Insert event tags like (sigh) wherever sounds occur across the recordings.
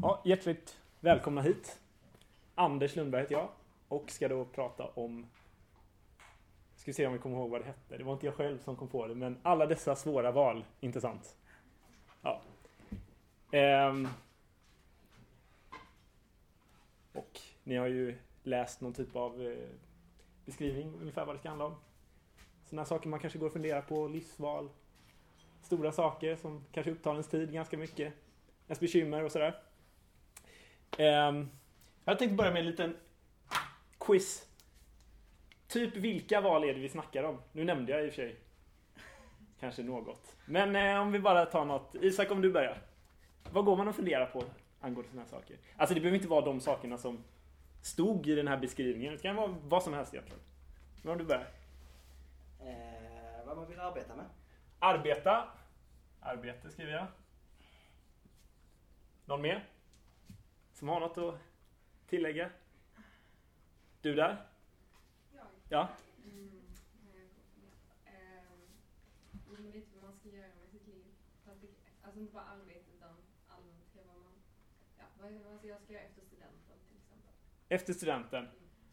Mm. Ja, hjärtligt välkomna hit. Anders Lundberg heter jag och ska då prata om Ska vi se om vi kommer ihåg vad det hette. Det var inte jag själv som kom på det, men alla dessa svåra val. Intressant. Ja. Ehm. Och ni har ju läst någon typ av eh, beskrivning ungefär vad det ska handla om. Sådana saker man kanske går och funderar på, livsval, stora saker som kanske upptar ens tid ganska mycket. Ens bekymmer och sådär. Um, jag tänkte börja med en liten quiz. Typ vilka val är det vi snackar om? Nu nämnde jag i och för sig kanske något. Men eh, om vi bara tar något. Isak, om du börjar. Vad går man och funderar på angående sådana här saker? Alltså det behöver inte vara de sakerna som stod i den här beskrivningen. Det kan vara vad som helst egentligen. Men om du börjar. Eh, vad man vill arbeta med. Arbeta. Arbete skriver jag. Någon mer? Som har något att tillägga? Du där? Jag? Ja? Mm, eh, lite vad man ska göra med sitt liv. Alltså inte bara arbete utan allmänt vad man... Ja, vad, vad jag ska göra efter studenten till exempel. Efter studenten.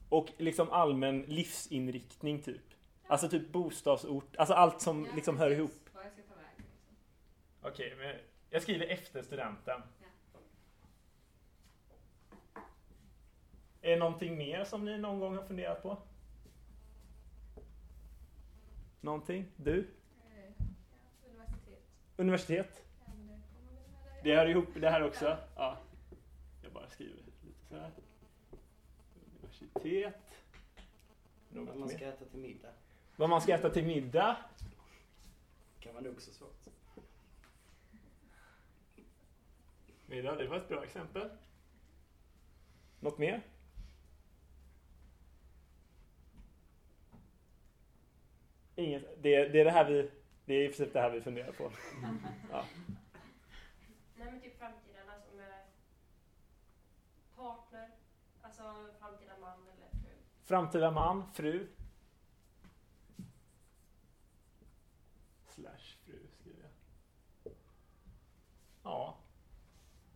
Och liksom allmän livsinriktning typ. Alltså typ bostadsort. Alltså allt som Ja, liksom hör ihop. Vad jag ska ta vägen liksom. Okej, men jag skriver efter studenten. Ja. Är det någonting mer som ni någon gång har funderat på? Någonting? Du? Eh, universitet. Universitet? Det hör ihop det här också? Ja. Jag bara skriver lite så här. Universitet. Något Vad man ska mer. äta till middag. Vad man ska äta till middag. kan vara nog så svårt. Middag, det var ett bra exempel. Något mer? Inget. Det, det är det här vi... Det är i princip det här vi funderar på. (laughs) Ja. Nej men typ framtiden, alltså med partner, alltså framtida man eller fru. Framtida man, fru. Slash fru skriver jag. Ja.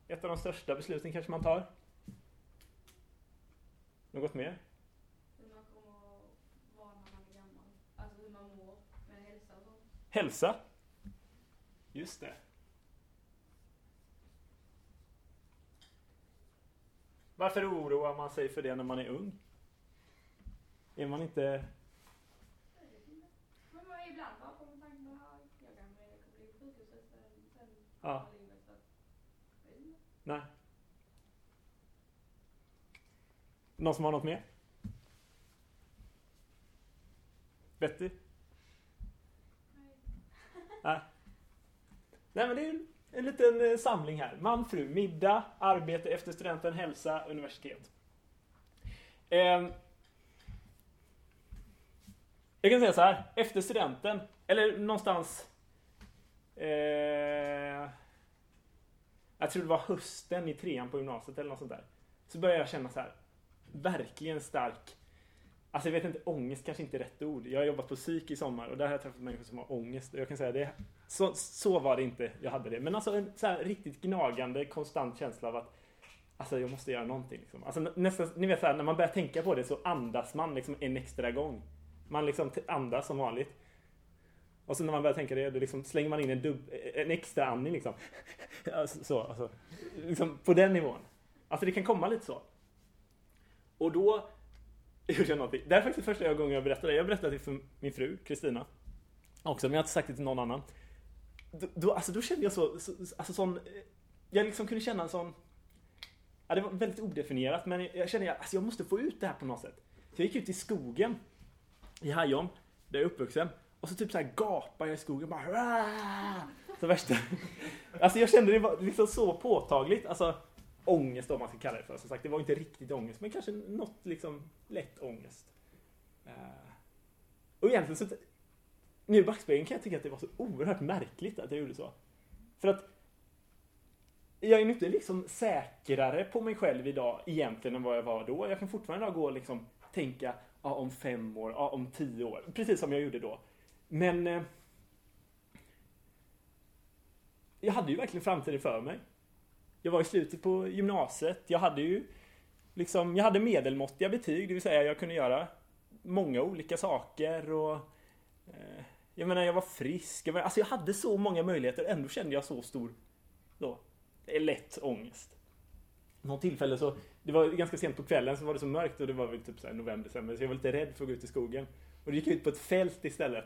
Ett av de största besluten kanske man tar. Något mer? Hur man kommer att vara när man är gammal. Alltså hur man mår med hälsa och sånt. Hälsa. Just det. Varför oroar man sig för det när man är ung? Är man inte... Men man, ibland bara kommer tanken att jag kommer bli på sjukhuset sen, Ja. Nej. Någon som har något mer? Betty? Nej. Nej. Men det är en liten eh, samling här. Man, fru, middag, arbete efter studenten, hälsa, universitet. Ehm. Jag kan säga så här. Efter studenten, eller någonstans... Eh, jag tror det var hösten i trean på gymnasiet eller något sånt där. Så började jag känna så här. Verkligen stark Alltså jag vet inte, ångest kanske inte är rätt ord. Jag har jobbat på psyk i sommar och där har jag träffat människor som har ångest. Och jag kan säga det, så, så var det inte jag hade det. Men alltså en så här riktigt gnagande, konstant känsla av att Alltså jag måste göra någonting. Liksom. Alltså, nästan, ni vet så här, när man börjar tänka på det så andas man liksom en extra gång. Man liksom andas som vanligt. Och sen när man börjar tänka det, då liksom slänger man in en, dubb, en extra andning liksom. (laughs) Alltså, så, alltså, liksom på den nivån. Alltså det kan komma lite så. Och då gjorde jag någonting. Det här är faktiskt första gången jag berättar det. Jag berättade det för min fru, Kristina. Också, men jag har inte sagt det till någon annan. Då, då, alltså, då kände jag så, så alltså sån, eh, jag liksom kunde känna en sån, ja, det var väldigt odefinierat, men jag kände att alltså, jag måste få ut det här på något sätt. Så jag gick ut i skogen i Hajom, där jag är uppvuxen, och så typ så här gapade jag i skogen bara "Aah!" Så värsta. (laughs) Alltså jag kände det var liksom så påtagligt, alltså ångest om man ska kalla det för. Som sagt, det var inte riktigt ångest, men kanske något liksom lätt ångest. Uh, Och egentligen så, nu i backspegeln kan jag tycka att det var så oerhört märkligt att jag gjorde så. För att jag är ju inte liksom säkrare på mig själv idag egentligen än vad jag var då. Jag kan fortfarande idag gå och liksom tänka ja, om fem år, ja, om tio år. Precis som jag gjorde då. Men eh, jag hade ju verkligen framtiden för mig. Jag var i slutet på gymnasiet. Jag hade ju liksom, jag hade medelmåttiga betyg, det vill säga jag kunde göra många olika saker och eh, jag menar, jag var frisk. Jag, menar, alltså jag hade så många möjligheter, ändå kände jag så stor då, lätt ångest. Något tillfälle så, det var ganska sent på kvällen så var det så mörkt och det var väl typ så här november, december, så jag var lite rädd för att gå ut i skogen. Och då gick jag ut på ett fält istället.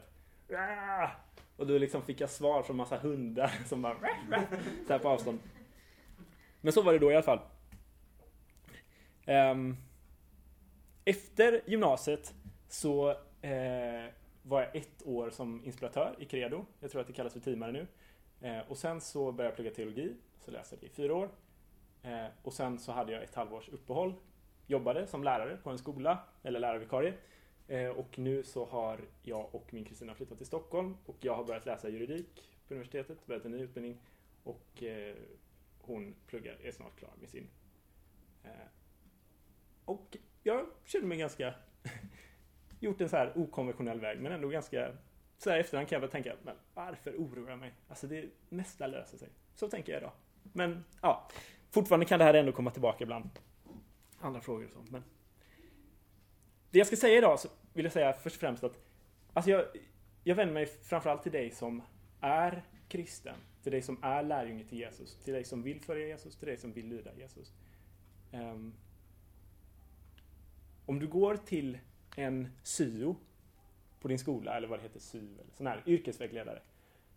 Ah! Och då liksom fick jag svar från massa hundar som bara (laughs) så här på avstånd. Men så var det då i alla fall. Um, efter gymnasiet så eh, var jag ett år som inspiratör i Credo. Jag tror att det kallas för teamare nu. Eh, och sen så började jag plugga teologi, så läste jag det i fyra år. Eh, och sen så hade jag ett halvårs uppehåll. Jobbade som lärare på en skola, eller lärarvikarie. Eh, och nu så har jag och min Kristina flyttat till Stockholm och jag har börjat läsa juridik på universitetet, börjat en ny utbildning och eh, hon pluggar, är snart klar med sin. Eh, och jag känner mig ganska (laughs) gjort en så här okonventionell väg men ändå ganska så här efterhand kan jag väl tänka, men varför oroar jag mig? Alltså det mesta löser sig. Så tänker jag idag. Men ja, fortfarande kan det här ändå komma tillbaka ibland. Andra frågor och sånt. Men det jag ska säga idag så vill jag säga först och främst att alltså jag, jag vänder mig framförallt till dig som är kristen, till dig som är lärjunge till Jesus, till dig som vill följa Jesus, till dig som vill lyda Jesus. Um, om du går till en syo på din skola, eller vad det heter, SYO, eller sån här yrkesvägledare,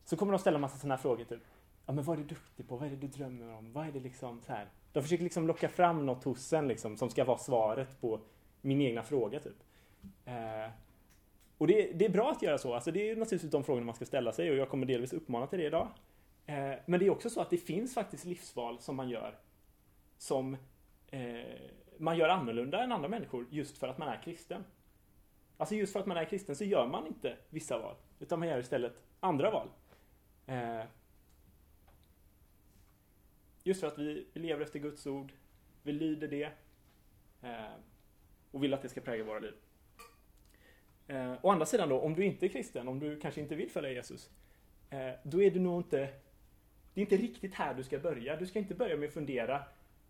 så kommer de ställa massa sådana här frågor, typ Ja men vad är du duktig på? Vad är det du drömmer om? Vad är det liksom så här? De försöker liksom locka fram något hos en liksom, som ska vara svaret på min egna fråga, typ. Uh, och det, det, är bra att göra så. Alltså, det är naturligtvis de frågorna man ska ställa sig och jag kommer delvis uppmana till det idag. Eh, men det är också så att det finns faktiskt livsval som man gör som eh, man gör annorlunda än andra människor just för att man är kristen. Alltså just för att man är kristen så gör man inte vissa val, utan man gör istället andra val. Eh, just för att vi, vi lever efter Guds ord, vi lyder det eh, och vill att det ska prägla våra liv. Eh, å andra sidan då, om du inte är kristen, om du kanske inte vill följa Jesus, eh, då är du nog inte, det är inte riktigt här du ska börja. Du ska inte börja med att fundera,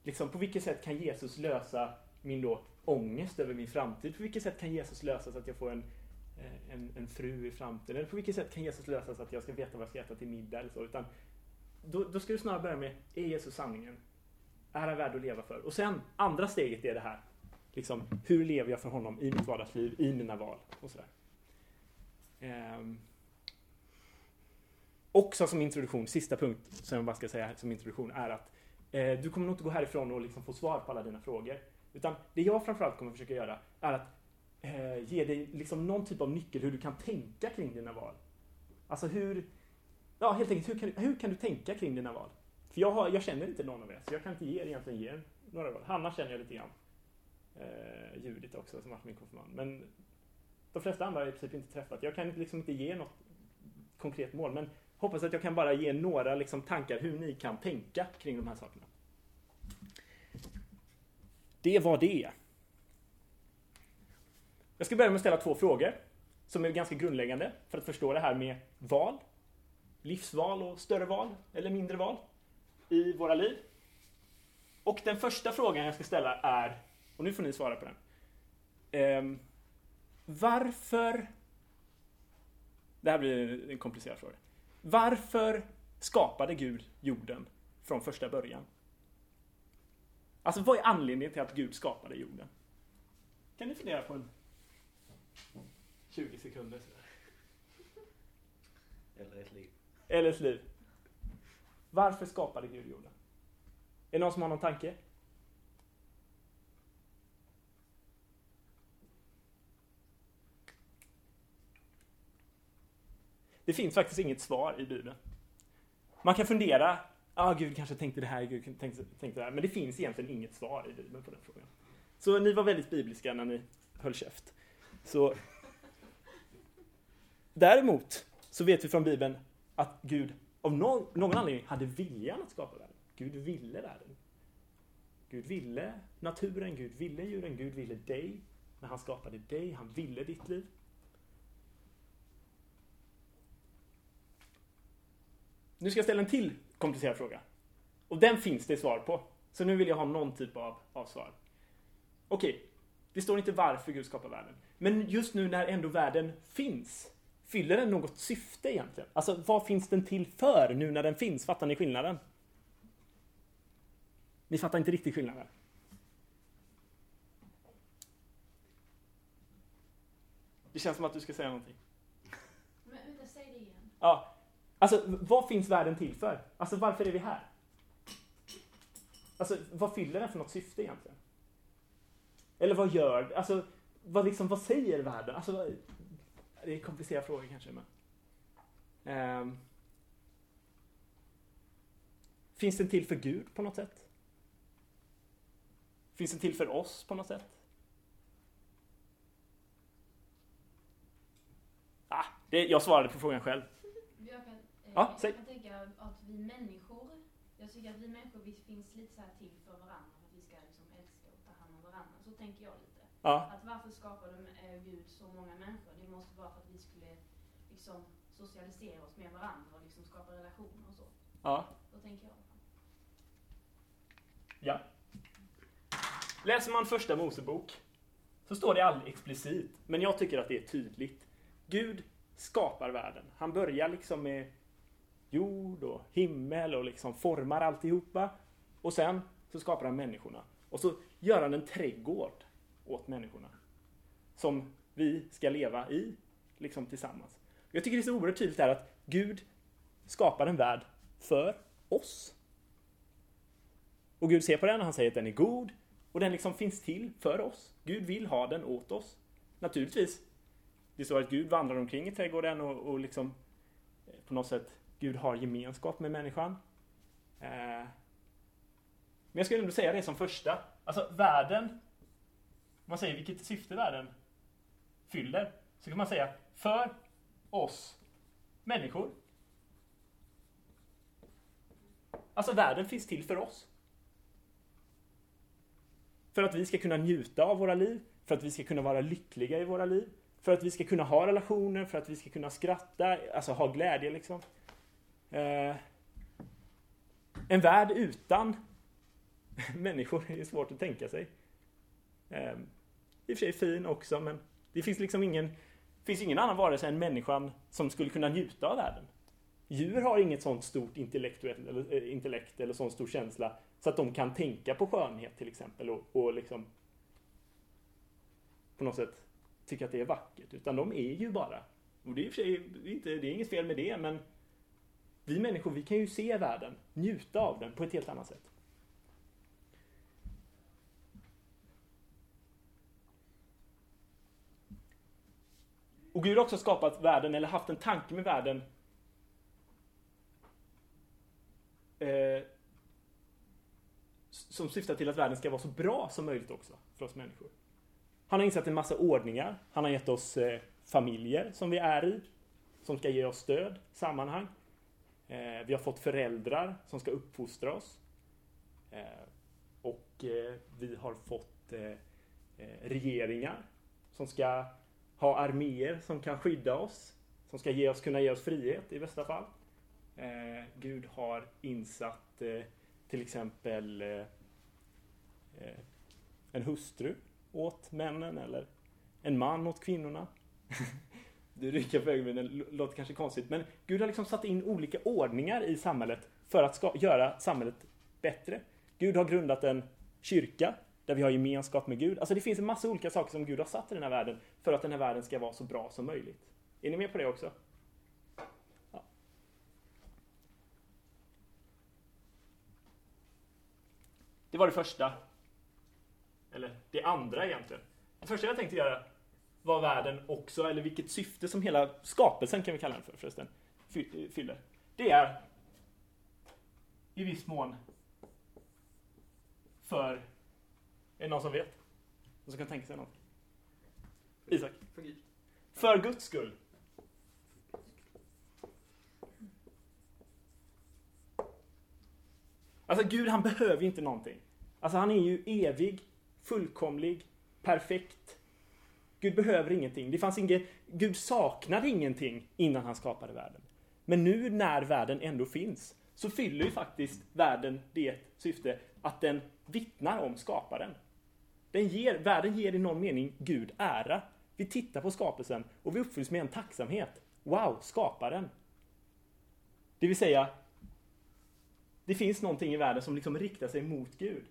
liksom, på vilket sätt kan Jesus lösa min då ångest över min framtid? På vilket sätt kan Jesus lösa så att jag får en, eh, en, en fru i framtiden? Eller på vilket sätt kan Jesus lösa så att jag ska veta vad jag ska äta till middag eller så? Utan då, då ska du snarare börja med, är Jesus sanningen? Är han värd att leva för? Och sen, andra steget är det här. Liksom, hur lever jag för honom i mitt vardagsliv, i mina val och sådär. Um, Också som introduktion, sista punkt som jag bara ska säga som introduktion är att eh, du kommer nog inte gå härifrån och liksom få svar på alla dina frågor. Utan det jag framförallt kommer försöka göra är att eh, ge dig liksom någon typ av nyckel hur du kan tänka kring dina val. Alltså hur, ja helt enkelt, hur kan, hur kan du tänka kring dina val? För jag, har, jag känner inte någon av er, så jag kan inte ge er egentligen ge några val. Hanna känner jag lite grann. Eh, Judit också, som varit min konfirmand. Men de flesta andra har jag i princip inte träffat. Jag kan liksom inte ge något konkret mål, men hoppas att jag kan bara ge några liksom, tankar hur ni kan tänka kring de här sakerna. Det var det. Jag ska börja med att ställa två frågor som är ganska grundläggande för att förstå det här med val. Livsval och större val eller mindre val i våra liv. Och den första frågan jag ska ställa är, och nu får ni svara på den. Eh, varför... Det här blir en komplicerad fråga. Varför skapade Gud jorden från första början? Alltså vad är anledningen till att Gud skapade jorden? Kan ni fundera på en 20 sekunder? Eller ett liv. Eller ett liv. Varför skapade Gud jorden? Är det någon som har någon tanke? Det finns faktiskt inget svar i Bibeln. Man kan fundera, ah, Gud kanske tänkte det här, Gud tänkte, tänkte det här. Men det finns egentligen inget svar i Bibeln på den frågan. Så ni var väldigt bibliska när ni höll käft. Så Däremot så vet vi från Bibeln att Gud av någon, någon anledning hade viljan att skapa världen. Gud ville världen. Gud ville naturen, Gud ville djuren, Gud ville dig. När han skapade dig, han ville ditt liv. Nu ska jag ställa en till komplicerad fråga. Och den finns det svar på. Så nu vill jag ha någon typ av, av svar. Okej, det står inte varför Gud skapar världen. Men just nu när ändå världen finns, fyller den något syfte egentligen? Alltså vad finns den till för nu när den finns? Fattar ni skillnaden? Ni fattar inte riktigt skillnaden? Det känns som att du ska säga någonting. Men vänta, säg det igen. Ja, alltså vad finns världen till för? Alltså varför är vi här? Alltså vad fyller den för något syfte egentligen? Eller vad gör, alltså vad liksom, vad säger världen? Alltså, vad, det är komplicerade frågor kanske men. Um, finns den till för Gud på något sätt? Finns den till för oss på något sätt? Ah, det, jag svarade på frågan själv. Jag kan, Ja, säg. jag tänka att vi människor, jag tycker att vi människor vi finns lite så här till för varandra, för att vi ska liksom älska och ta hand om varandra. Så tänker jag lite. Ja, Att varför skapade eh, Gud så många människor? Det måste vara för att vi skulle liksom socialisera oss med varandra och liksom skapa relationer och så. ja. Då tänker jag. Ja. Läser man första Mosebok så står det aldrig explicit, men jag tycker att det är tydligt. Gud skapar världen. Han börjar liksom med jord och himmel och liksom formar alltihopa. Och sen så skapar han människorna. Och så gör han en trädgård åt människorna. Som vi ska leva i, liksom tillsammans. Jag tycker det är så oerhört tydligt här att Gud skapar en värld för oss. Och Gud ser på den och han säger att den är god. Och den liksom finns till för oss. Gud vill ha den åt oss. Naturligtvis. Det står att Gud vandrar omkring i trädgården och, och liksom eh, på något sätt Gud har gemenskap med människan. Eh, men jag skulle ändå säga det som första. Alltså världen, om man säger vilket syfte världen fyller, så kan man säga för oss människor. Alltså världen finns till för oss. För att vi ska kunna njuta av våra liv, för att vi ska kunna vara lyckliga i våra liv, för att vi ska kunna ha relationer, för att vi ska kunna skratta, alltså ha glädje liksom. Eh, en värld utan (laughs) människor är svårt att tänka sig. Eh, I och för sig fin också, men det finns liksom ingen, finns ingen annan varelse än människan som skulle kunna njuta av världen. Djur har inget sånt stort intellektuellt, eller, eh, intellekt eller sån stor känsla så att de kan tänka på skönhet till exempel och, och liksom på något sätt tycka att det är vackert. Utan de är ju bara. Och det är i och för sig inte, det är inget fel med det men vi människor vi kan ju se världen, njuta av den på ett helt annat sätt. Och Gud har också skapat världen, eller haft en tanke med världen eh, som syftar till att världen ska vara så bra som möjligt också för oss människor. Han har insatt en massa ordningar. Han har gett oss eh, familjer som vi är i, som ska ge oss stöd, sammanhang. Eh, vi har fått föräldrar som ska uppfostra oss. Eh, och eh, vi har fått regeringar som ska ha arméer som kan skydda oss, som ska ge oss, kunna ge oss frihet i bästa fall. Gud har insatt till exempel en hustru åt männen eller en man åt kvinnorna. (laughs) Du rycker på ögonbrynen, det låter kanske konstigt men Gud har liksom satt in olika ordningar i samhället för att ska göra samhället bättre. Gud har grundat en kyrka där vi har gemenskap med Gud. Alltså det finns en massa olika saker som Gud har satt i den här världen för att den här världen ska vara så bra som möjligt. Är ni med på det också? Ja. Det var det första. Eller det andra egentligen. Det första jag tänkte göra var världen också, eller vilket syfte som hela skapelsen kan vi kalla den för förresten, fy- fyller. Det är i viss mån för, är det någon som vet? Någon som kan tänka sig något? Isak? För Gud. För Guds skull. Alltså Gud han behöver ju inte någonting. Alltså han är ju evig, fullkomlig, perfekt. Gud behöver ingenting. Det fanns inget, Gud saknade ingenting innan han skapade världen. Men nu när världen ändå finns så fyller ju faktiskt världen det syfte att den vittnar om skaparen. Den ger, världen ger i någon mening Gud ära. Vi tittar på skapelsen och vi uppfylls med en tacksamhet. Wow, skaparen! Det vill säga, det finns någonting i världen som liksom riktar sig mot Gud.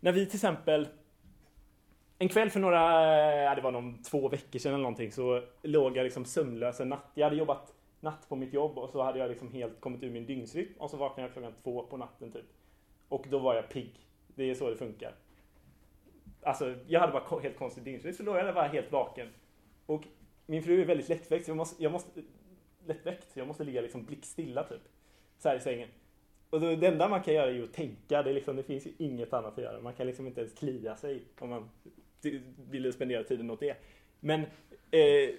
När vi till exempel en kväll för några, ja, det var någon två veckor sedan eller någonting, så låg jag liksom sömnlös en natt. Jag hade jobbat natt på mitt jobb och så hade jag liksom helt kommit ur min dygnsrytm och så vaknade jag klockan två på natten typ. Och då var jag pigg. Det är så det funkar. Alltså, jag hade bara helt konstig dygnsrytm, så låg jag där bara helt vaken. Och min fru är väldigt lättväckt, så jag måste, jag måste lättväckt, så jag måste ligga liksom blickstilla typ. Så här i sängen. Och då, det enda man kan göra är ju att tänka, det, liksom, det finns ju inget annat att göra. Man kan liksom inte ens klia sig om man vill spendera tiden åt det. Men eh,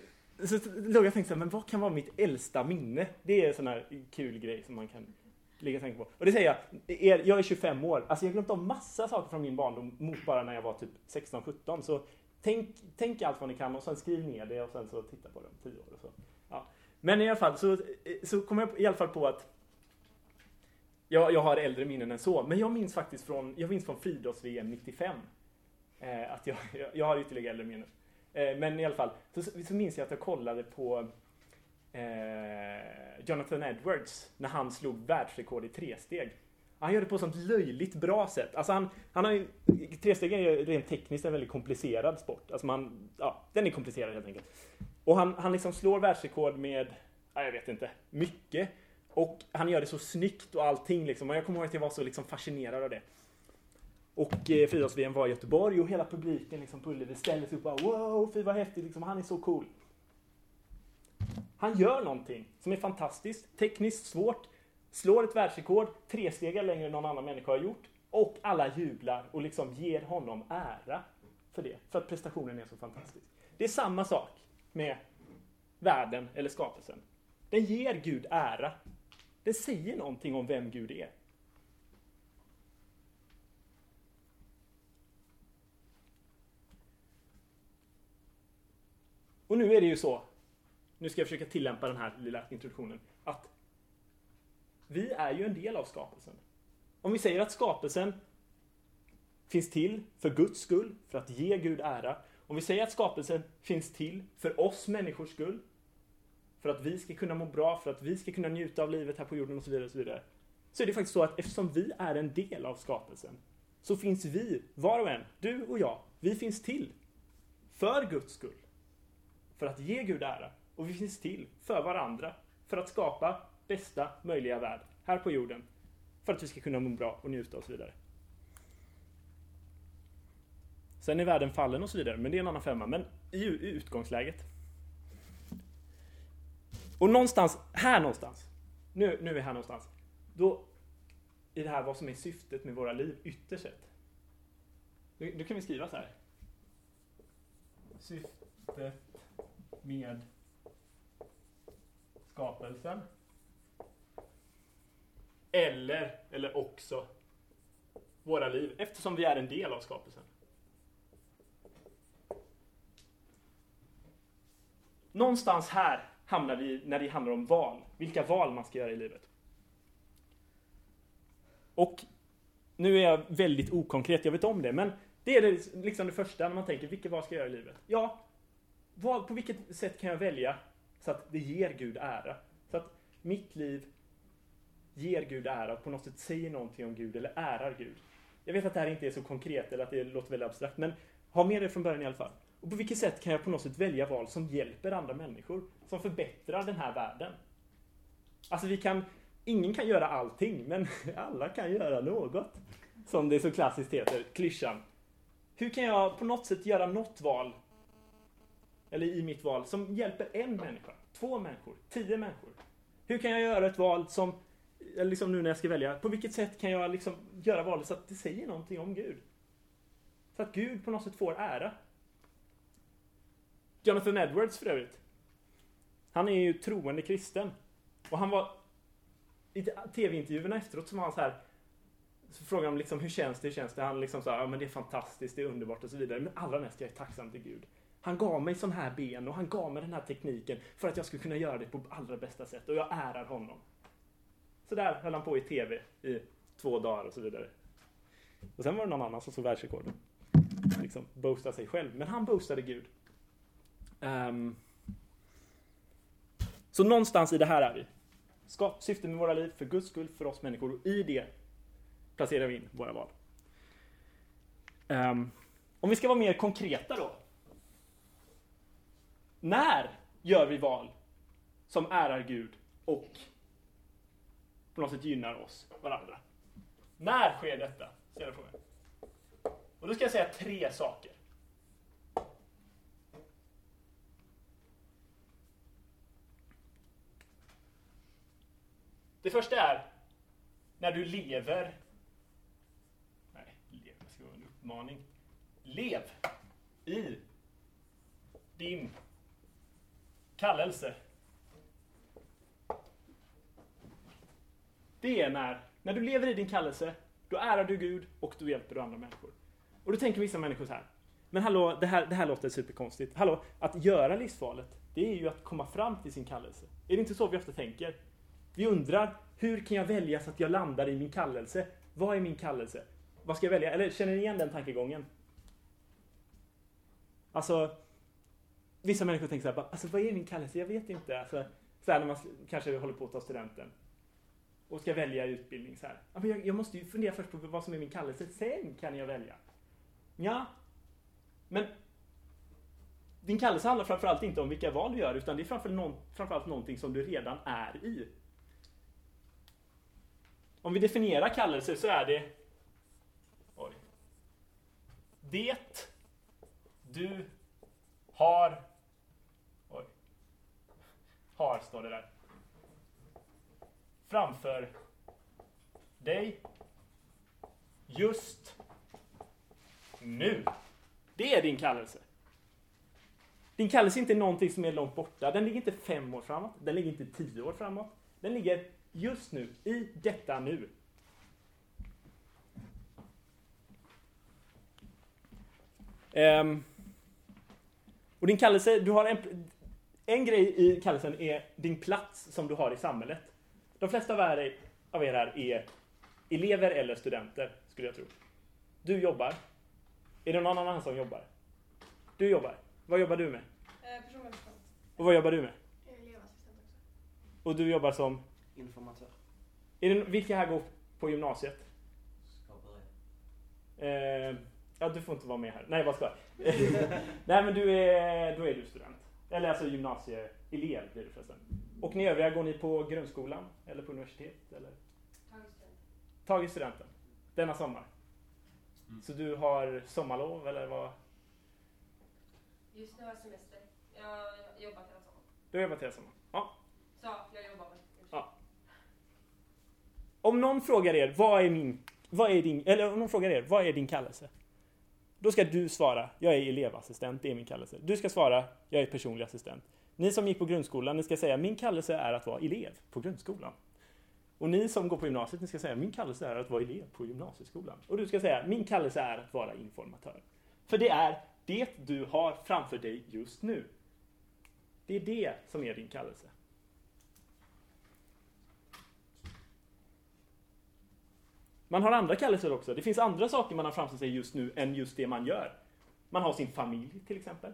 så låg jag och tänkte så här, men vad kan vara mitt äldsta minne? Det är en sån här kul grej som man kan ligga och tänka på. Och det säger jag, jag är 25 år, alltså jag har glömt av massa saker från min barndom mot bara när jag var typ 16-17. Så tänk, tänk allt vad ni kan och sen skriv ner det och sen så titta på det om 10 år och så. Ja. Men i alla fall så, så kom jag i alla fall på att jag, jag har äldre minnen än så, men jag minns faktiskt från, jag minns från friidrotts-VM 95. Eh, att jag, jag, jag har ytterligare äldre minnen. Eh, men i alla fall, så, så minns jag att jag kollade på eh, Jonathan Edwards när han slog världsrekord i tresteg. Han gör det på ett sånt löjligt bra sätt. Alltså han, han har ju, tresteg är ju rent tekniskt en väldigt komplicerad sport. Alltså man, ja, den är komplicerad helt enkelt. Och han, han liksom slår världsrekord med, ja, jag vet inte, mycket. Och han gör det så snyggt och allting liksom. Och jag kommer ihåg att jag var så liksom fascinerad av det. Och eh, friidrotts-VM var i Göteborg och hela publiken liksom på Ullevi ställde sig upp och bara wow, fy vad häftigt, liksom, han är så cool. Han gör någonting som är fantastiskt, tekniskt svårt, slår ett världsrekord, tre steg längre än någon annan människa har gjort. Och alla jublar och liksom ger honom ära för det, för att prestationen är så fantastisk. Det är samma sak med världen eller skapelsen. Den ger Gud ära. Det säger någonting om vem Gud är. Och nu är det ju så, nu ska jag försöka tillämpa den här lilla introduktionen, att vi är ju en del av skapelsen. Om vi säger att skapelsen finns till för Guds skull, för att ge Gud ära. Om vi säger att skapelsen finns till för oss människors skull, för att vi ska kunna må bra, för att vi ska kunna njuta av livet här på jorden och så vidare. Och så, vidare. så är det faktiskt så att eftersom vi är en del av skapelsen, så finns vi, var och en, du och jag, vi finns till för Guds skull för att ge Gud ära. Och vi finns till för varandra. För att skapa bästa möjliga värld här på jorden. För att vi ska kunna må bra och njuta och så vidare. Sen är världen fallen och så vidare, men det är en annan femma. Men i utgångsläget. Och någonstans, här någonstans. Nu, nu är vi här någonstans. Då, i det här vad som är syftet med våra liv ytterst sett. Då kan vi skriva så här. Syftet med skapelsen. Eller, eller också våra liv, eftersom vi är en del av skapelsen. Någonstans här hamnar vi när det handlar om val. Vilka val man ska göra i livet. Och nu är jag väldigt okonkret, jag vet om det, men det är det, liksom det första när man tänker, vilka val ska jag göra i livet? Ja, vad, på vilket sätt kan jag välja så att det ger Gud ära? Så att mitt liv ger Gud ära och på något sätt säger någonting om Gud eller ärar Gud. Jag vet att det här inte är så konkret eller att det låter väldigt abstrakt, men ha med det från början i alla fall. Och på vilket sätt kan jag på något sätt välja val som hjälper andra människor? Som förbättrar den här världen? Alltså vi kan, ingen kan göra allting, men (laughs) alla kan göra något. Som det så klassiskt heter, klyschan. Hur kan jag på något sätt göra något val eller i mitt val, som hjälper en människa, två människor, tio människor? Hur kan jag göra ett val som, liksom nu när jag ska välja, på vilket sätt kan jag liksom göra valet så att det säger någonting om Gud? Så att Gud på något sätt får ära. Jonathan Edwards för övrigt. Han är ju troende kristen. Och han var i tv-intervjuerna efteråt så var han så här så frågade de liksom hur känns det, hur känns det? Han liksom sa ja men det är fantastiskt, det är underbart och så vidare. Men allra mest jag är tacksam till Gud. Han gav mig sån här ben och han gav mig den här tekniken för att jag skulle kunna göra det på allra bästa sätt och jag ärar honom. Så där höll han på i TV i två dagar och så vidare. Och sen var det någon annan som såg världsrekorden. Liksom boostade sig själv. Men han boostade Gud. Um, så någonstans i det här är vi. Skap syfte med våra liv, för Guds skull, för oss människor. Och i det placerar vi in våra val. Um, om vi ska vara mer konkreta då. När gör vi val som ärar Gud och på något sätt gynnar oss, varandra? När sker detta? Ställer frågan. Och då ska jag säga tre saker. Det första är när du lever. Nej, lev, det ska vara en uppmaning. Lev i din kallelse. Det är när, när du lever i din kallelse, då ärar du Gud och då hjälper du andra människor. Och då tänker vissa människor så här. Men hallå, det här, det här låter superkonstigt. Hallå, att göra livsvalet, det är ju att komma fram till sin kallelse. Är det inte så vi ofta tänker? Vi undrar, hur kan jag välja så att jag landar i min kallelse? Vad är min kallelse? Vad ska jag välja? Eller känner ni igen den tankegången? Alltså, vissa människor tänker så här, alltså vad är min kallelse? Jag vet inte. Alltså, så här när man kanske håller på att ta studenten och ska välja utbildning så här. Men jag, jag måste ju fundera först på vad som är min kallelse, sen kan jag välja. Ja, men din kallelse handlar framförallt inte om vilka val du gör, utan det är framförallt, någon, framförallt någonting som du redan är i. Om vi definierar kallelse så är det oj, Det du har oj, har står det där framför dig just nu. Det är din kallelse. Din kallelse är inte någonting som är långt borta. Den ligger inte fem år framåt. Den ligger inte tio år framåt. Den ligger just nu, i detta nu. Um, och din kallelse, du har en, en grej i kallelsen är din plats som du har i samhället. De flesta av er, av er här är elever eller studenter, skulle jag tro. Du jobbar. Är det någon annan som jobbar? Du jobbar. Vad jobbar du med? Eh, personlig assistent. Och vad jobbar du med? Elevassistent också. Och du jobbar som? Informatör. Är det, vilka här går på gymnasiet? Eh, ja, du får inte vara med här. Nej, vad ska jag? (laughs) Nej, men du är, då är du student. Eller alltså gymnasieelev blir det förresten. Och ni övriga, går ni på grundskolan? Eller på universitet? Eller? Tagit studenten. Tagit studenten? Denna sommar? Mm. Så du har sommarlov eller vad? Just nu har jag semester. Jag har jobbat hela sommaren. Du har jobbat hela sommaren? Ja. Så jag jobbar väl. Ja. Om någon frågar er, vad är min, vad är din, eller om någon frågar er, vad är din kallelse? Då ska du svara, jag är elevassistent, det är min kallelse. Du ska svara, jag är personlig assistent. Ni som gick på grundskolan, ni ska säga, min kallelse är att vara elev på grundskolan. Och ni som går på gymnasiet, ni ska säga, min kallelse är att vara elev på gymnasieskolan. Och du ska säga, min kallelse är att vara informatör. För det är det du har framför dig just nu. Det är det som är din kallelse. Man har andra kallelser också. Det finns andra saker man har framför sig just nu än just det man gör. Man har sin familj till exempel.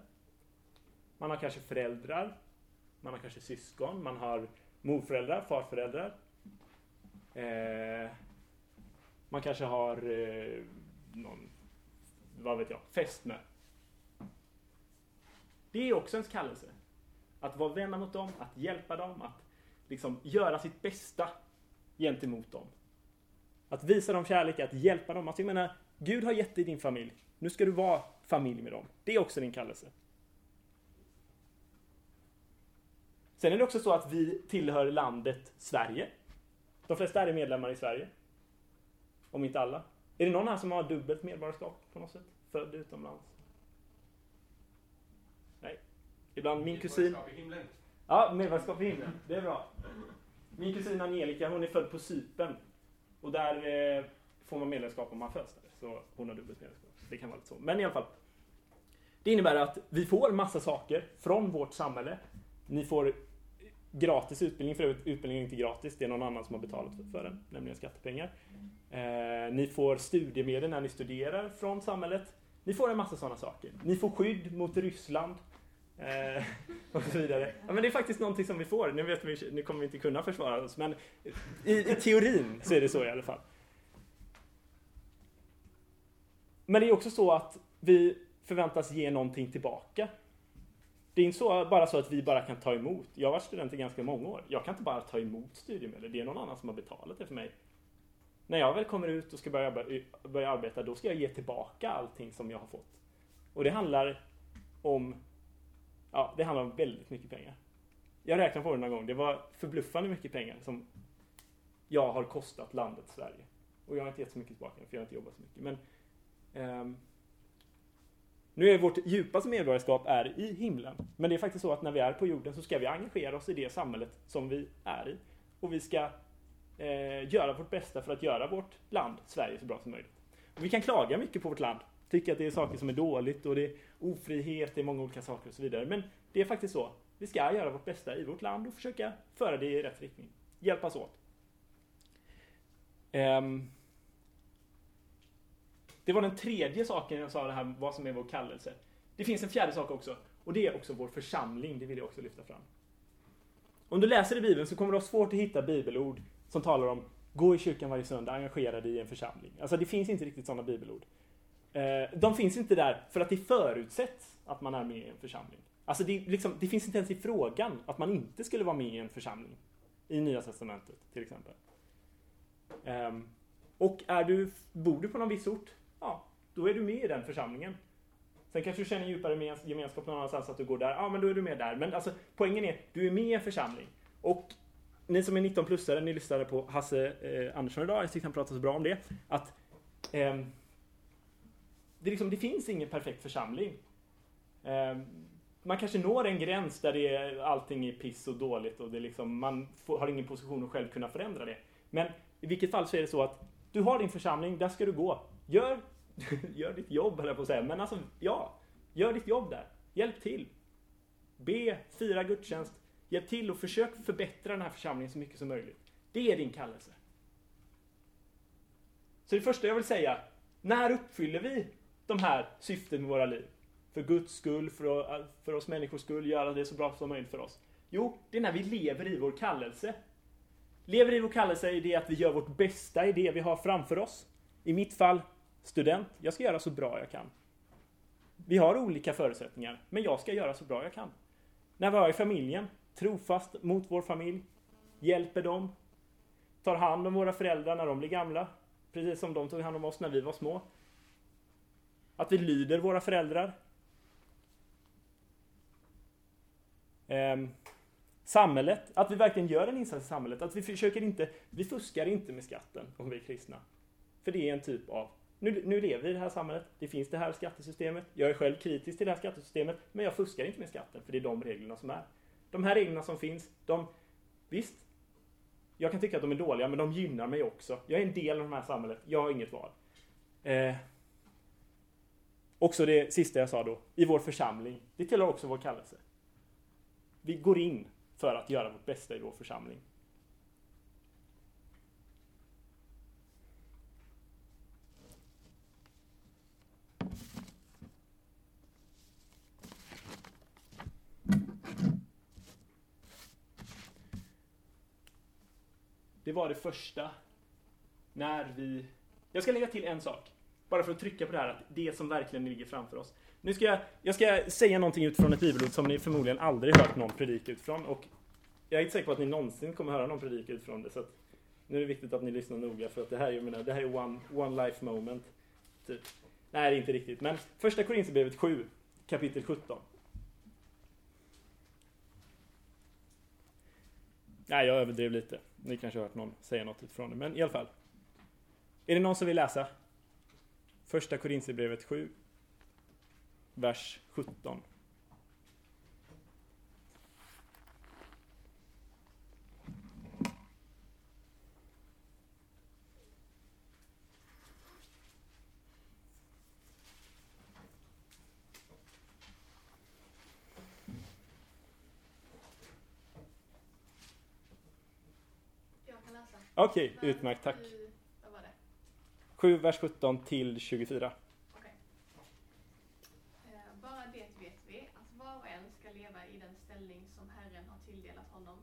Man har kanske föräldrar. Man har kanske syskon. Man har morföräldrar, farföräldrar. Eh, man kanske har eh, någon, vad vet jag, fästmö. Det är också ens kallelse. Att vara vänner mot dem, att hjälpa dem, att liksom göra sitt bästa gentemot dem. Att visa dem kärlek, att hjälpa dem. Alltså jag menar, Gud har gett dig din familj. Nu ska du vara familj med dem. Det är också din kallelse. Sen är det också så att vi tillhör landet Sverige. De flesta är medlemmar i Sverige. Om inte alla. Är det någon här som har dubbelt medborgarskap på något sätt? Född utomlands? Nej. Ibland min kusin... Medborgarskap i himlen. Ja, medborgarskap i himlen. Det är bra. Min kusin Angelica, hon är född på Cypern. Och där eh, får man medlemskap om man föds där. Så hon har dubbelt medlemskap. Det kan vara lite så. Men i alla fall. Det innebär att vi får massa saker från vårt samhälle. Ni får gratis utbildning, för övrigt utbildning är inte gratis, det är någon annan som har betalat för den, nämligen skattepengar. Eh, ni får studiemedel när ni studerar från samhället. Ni får en massa sådana saker. Ni får skydd mot Ryssland. Eh, (laughs) och så vidare. Ja, men det är faktiskt någonting som vi får. Nu, vet vi, nu kommer vi inte kunna försvara oss, men i, i teorin så är det så i alla fall. Men det är också så att vi förväntas ge någonting tillbaka. Det är inte så, bara så att vi bara kan ta emot. Jag har varit student i ganska många år. Jag kan inte bara ta emot studiemedel. Det är någon annan som har betalat det för mig. När jag väl kommer ut och ska börja, börja arbeta, då ska jag ge tillbaka allting som jag har fått. Och det handlar om, ja, det handlar om väldigt mycket pengar. Jag räknade på det någon gång. Det var förbluffande mycket pengar som jag har kostat landet Sverige. Och jag har inte gett så mycket tillbaka, för jag har inte jobbat så mycket. Men um, nu är vårt djupaste medborgarskap är i himlen. Men det är faktiskt så att när vi är på jorden så ska vi engagera oss i det samhället som vi är i. Och vi ska eh, göra vårt bästa för att göra vårt land, Sverige, så bra som möjligt. Och vi kan klaga mycket på vårt land. Tycka att det är saker som är dåligt och det är ofrihet, det är många olika saker och så vidare. Men det är faktiskt så. Vi ska göra vårt bästa i vårt land och försöka föra det i rätt riktning. Hjälpas åt. Um, det var den tredje saken jag sa, det här vad som är vår kallelse. Det finns en fjärde sak också. Och det är också vår församling. Det vill jag också lyfta fram. Om du läser i Bibeln så kommer du ha svårt att hitta bibelord som talar om gå i kyrkan varje söndag, engagera dig i en församling. Alltså det finns inte riktigt sådana bibelord. Eh, de finns inte där för att det förutsätts att man är med i en församling. Alltså det, liksom, det finns inte ens i frågan att man inte skulle vara med i en församling. I Nya Testamentet till exempel. Um, och är du, bor du på någon viss ort, ja, då är du med i den församlingen. Sen kanske du känner djupare gemenskap någon annanstans att du går där, ja men då är du med där. Men alltså poängen är, du är med i en församling. Och ni som är 19-plussare, ni lyssnade på Hasse eh, Andersson idag, jag tyckte han pratade så bra om det. Att eh, det, liksom, det finns ingen perfekt församling. Eh, man kanske når en gräns där det är, allting är piss och dåligt och det liksom, man får, har ingen position att själv kunna förändra det. Men i vilket fall så är det så att du har din församling, där ska du gå. Gör, (laughs) gör ditt jobb, höll jag på att säga. Men alltså, ja. Gör ditt jobb där. Hjälp till. Be, fira gudstjänst. Hjälp till och försök förbättra den här församlingen så mycket som möjligt. Det är din kallelse. Så det första jag vill säga, när uppfyller vi de här syften med våra liv? För Guds skull, för, för oss människors skull, göra det så bra som möjligt för oss. Jo, det är när vi lever i vår kallelse. Lever i vår kallelse i det att vi gör vårt bästa i det vi har framför oss. I mitt fall, student. Jag ska göra så bra jag kan. Vi har olika förutsättningar, men jag ska göra så bra jag kan. När vi är i familjen, trofast mot vår familj, hjälper dem, tar hand om våra föräldrar när de blir gamla, precis som de tog hand om oss när vi var små. Att vi lyder våra föräldrar. Eh, samhället, att vi verkligen gör en insats i samhället. Att vi försöker inte, vi fuskar inte med skatten om vi är kristna. För det är en typ av, nu, nu lever vi i det här samhället, det finns det här skattesystemet, jag är själv kritisk till det här skattesystemet, men jag fuskar inte med skatten, för det är de reglerna som är. De här reglerna som finns, de, visst, jag kan tycka att de är dåliga, men de gynnar mig också. Jag är en del av det här samhället, jag har inget val. Eh, också det sista jag sa då, i vår församling, det tillhör också vår kallelse. Vi går in för att göra vårt bästa i vår församling. Det var det första. När vi... Jag ska lägga till en sak. Bara för att trycka på det här att det som verkligen ligger framför oss. Nu ska jag, jag ska säga någonting utifrån ett bibelord som ni förmodligen aldrig hört någon predika utifrån. Och jag är inte säker på att ni någonsin kommer höra någon predika utifrån det. Så att nu är det viktigt att ni lyssnar noga för att det här, jag menar, det här är one, one life moment. Typ. Nej, det är inte riktigt. Men första Korinthierbrevet 7, kapitel 17. Nej, jag överdrev lite. Ni kanske har hört någon säga något utifrån det. Men i alla fall. Är det någon som vill läsa? Första Korinthierbrevet 7, vers 17. Okej, okay, utmärkt, tack. 7, vers 17 till 24. Okej. Eh, bara det vet vi, att var och en ska leva i den ställning som Herren har tilldelat honom,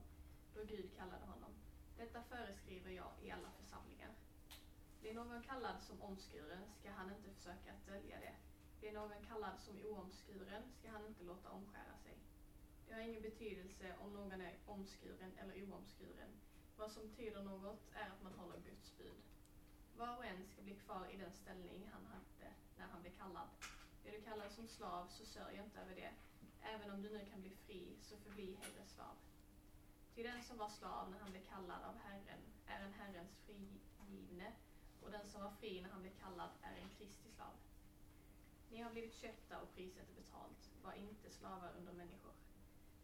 då Gud kallade honom. Detta föreskriver jag i alla församlingar. Blir någon kallad som omskuren ska han inte försöka att dölja det. Blir någon kallad som oomskuren ska han inte låta omskära sig. Det har ingen betydelse om någon är omskuren eller oomskuren. Vad som tyder något är att man håller Guds bud. Var och en ska bli kvar i den ställning han hade när han blev kallad. Är du kallad som slav så sörj inte över det. Även om du nu kan bli fri så förbli hellre slav. Till den som var slav när han blev kallad av Herren är en Herrens frigivne och den som var fri när han blev kallad är en Kristi slav. Ni har blivit köpta och priset är betalt. Var inte slavar under människor.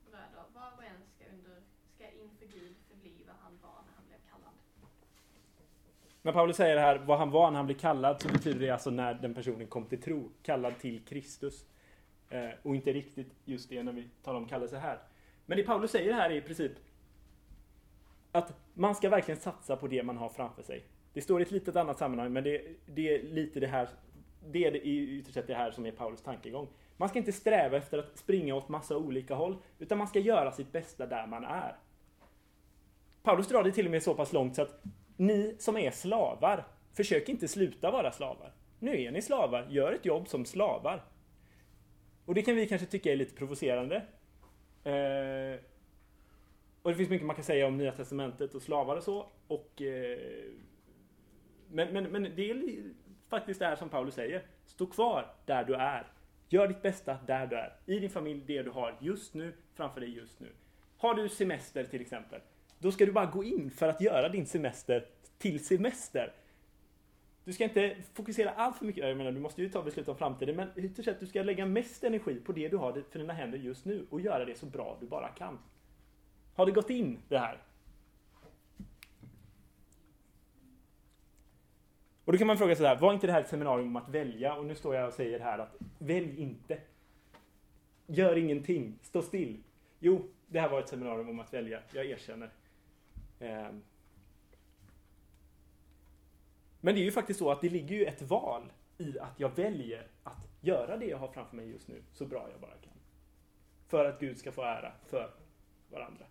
Bröder, var och en ska, under, ska inför Gud förbli vad han var när han blev kallad. När Paulus säger det här, vad han var när han blev kallad, så betyder det alltså när den personen kom till tro. Kallad till Kristus. Eh, och inte riktigt just det när vi talar om kallelse här. Men det Paulus säger här är i princip att man ska verkligen satsa på det man har framför sig. Det står i ett litet annat sammanhang, men det, det är lite det här det är ytterst sett det här som är Paulus tankegång. Man ska inte sträva efter att springa åt massa olika håll, utan man ska göra sitt bästa där man är. Paulus drar det till och med så pass långt så att ni som är slavar, försök inte sluta vara slavar. Nu är ni slavar, gör ett jobb som slavar. Och det kan vi kanske tycka är lite provocerande. Eh, och det finns mycket man kan säga om Nya Testamentet och slavar och så. Och, eh, men, men, men det är faktiskt det här som Paulus säger. Stå kvar där du är. Gör ditt bästa där du är. I din familj, det du har just nu, framför dig just nu. Har du semester till exempel, då ska du bara gå in för att göra din semester till semester. Du ska inte fokusera allt för mycket, jag menar du måste ju ta beslut om framtiden, men ytterst sett du ska lägga mest energi på det du har för dina händer just nu och göra det så bra du bara kan. Har det gått in det här? Och då kan man fråga sådär, var inte det här ett seminarium om att välja? Och nu står jag och säger här att välj inte. Gör ingenting, stå still. Jo, det här var ett seminarium om att välja, jag erkänner. Ehm. Men det är ju faktiskt så att det ligger ju ett val i att jag väljer att göra det jag har framför mig just nu så bra jag bara kan. För att Gud ska få ära för varandra.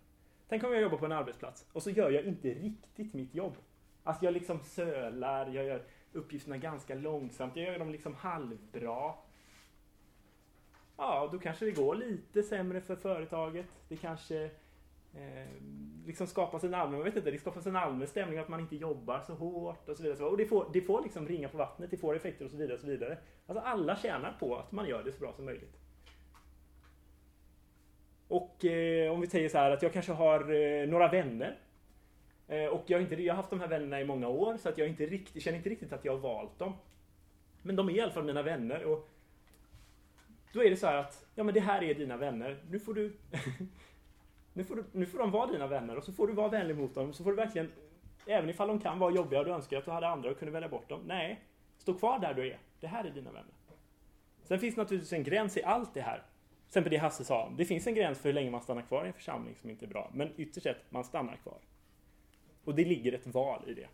Tänk om jag jobbar på en arbetsplats och så gör jag inte riktigt mitt jobb. Alltså jag liksom sölar, jag gör uppgifterna ganska långsamt, jag gör dem liksom halvbra. Ja, då kanske det går lite sämre för företaget. Det kanske eh, liksom skapas en allmän, jag vet inte, det skapas en allmän stämning att man inte jobbar så hårt och så vidare. Och det får, det får liksom ringa på vattnet, det får effekter och så vidare. Och så vidare. Alltså alla tjänar på att man gör det så bra som möjligt. Och eh, om vi säger så här att jag kanske har eh, några vänner. Eh, och jag har, inte, jag har haft de här vännerna i många år så att jag inte riktigt, känner inte riktigt att jag har valt dem. Men de är i alla fall mina vänner. Och då är det så här att, ja men det här är dina vänner. Nu får du nu får, du, nu får de vara dina vänner och så får du vara vänlig mot dem. Så får du verkligen, även ifall de kan vara jobbiga och du önskar att du hade andra och kunde välja bort dem. Nej, stå kvar där du är. Det här är dina vänner. Sen finns naturligtvis en gräns i allt det här. Till exempel det Hasse sa, det finns en gräns för hur länge man stannar kvar i en församling som inte är bra. Men ytterst sett, man stannar kvar. Och det ligger ett val i det.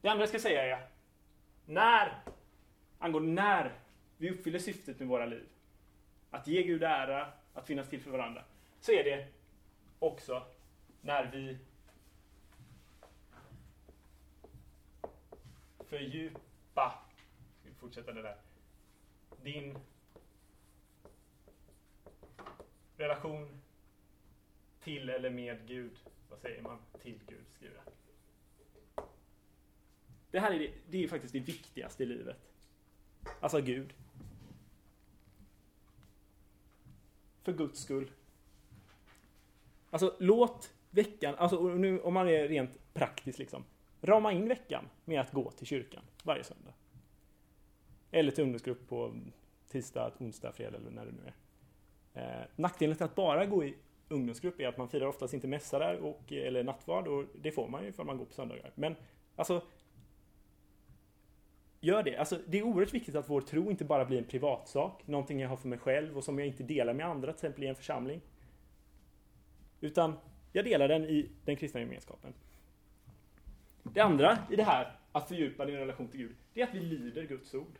Det andra jag ska säga är, när, angående när vi uppfyller syftet med våra liv, att ge Gud ära, att finnas till för varandra, så är det också när vi fördjupa, ska vi fortsätta det där, din relation till eller med Gud. Vad säger man? Till Gud, skriver jag. Det här är, det, det är faktiskt det viktigaste i livet. Alltså Gud. För Guds skull. Alltså låt veckan, alltså nu om man är rent praktisk liksom. Rama in veckan med att gå till kyrkan varje söndag. Eller till ungdomsgrupp på tisdag, onsdag, fredag eller när det nu är. Eh, nackdelen till att bara gå i ungdomsgrupp är att man firar oftast inte mässa där och, eller nattvard och det får man ju för man går på söndagar. Men alltså Gör det. Alltså, det är oerhört viktigt att vår tro inte bara blir en privatsak, någonting jag har för mig själv och som jag inte delar med andra, till exempel i en församling. Utan Jag delar den i den kristna gemenskapen. Det andra i det här, att fördjupa din relation till Gud, det är att vi lyder Guds ord.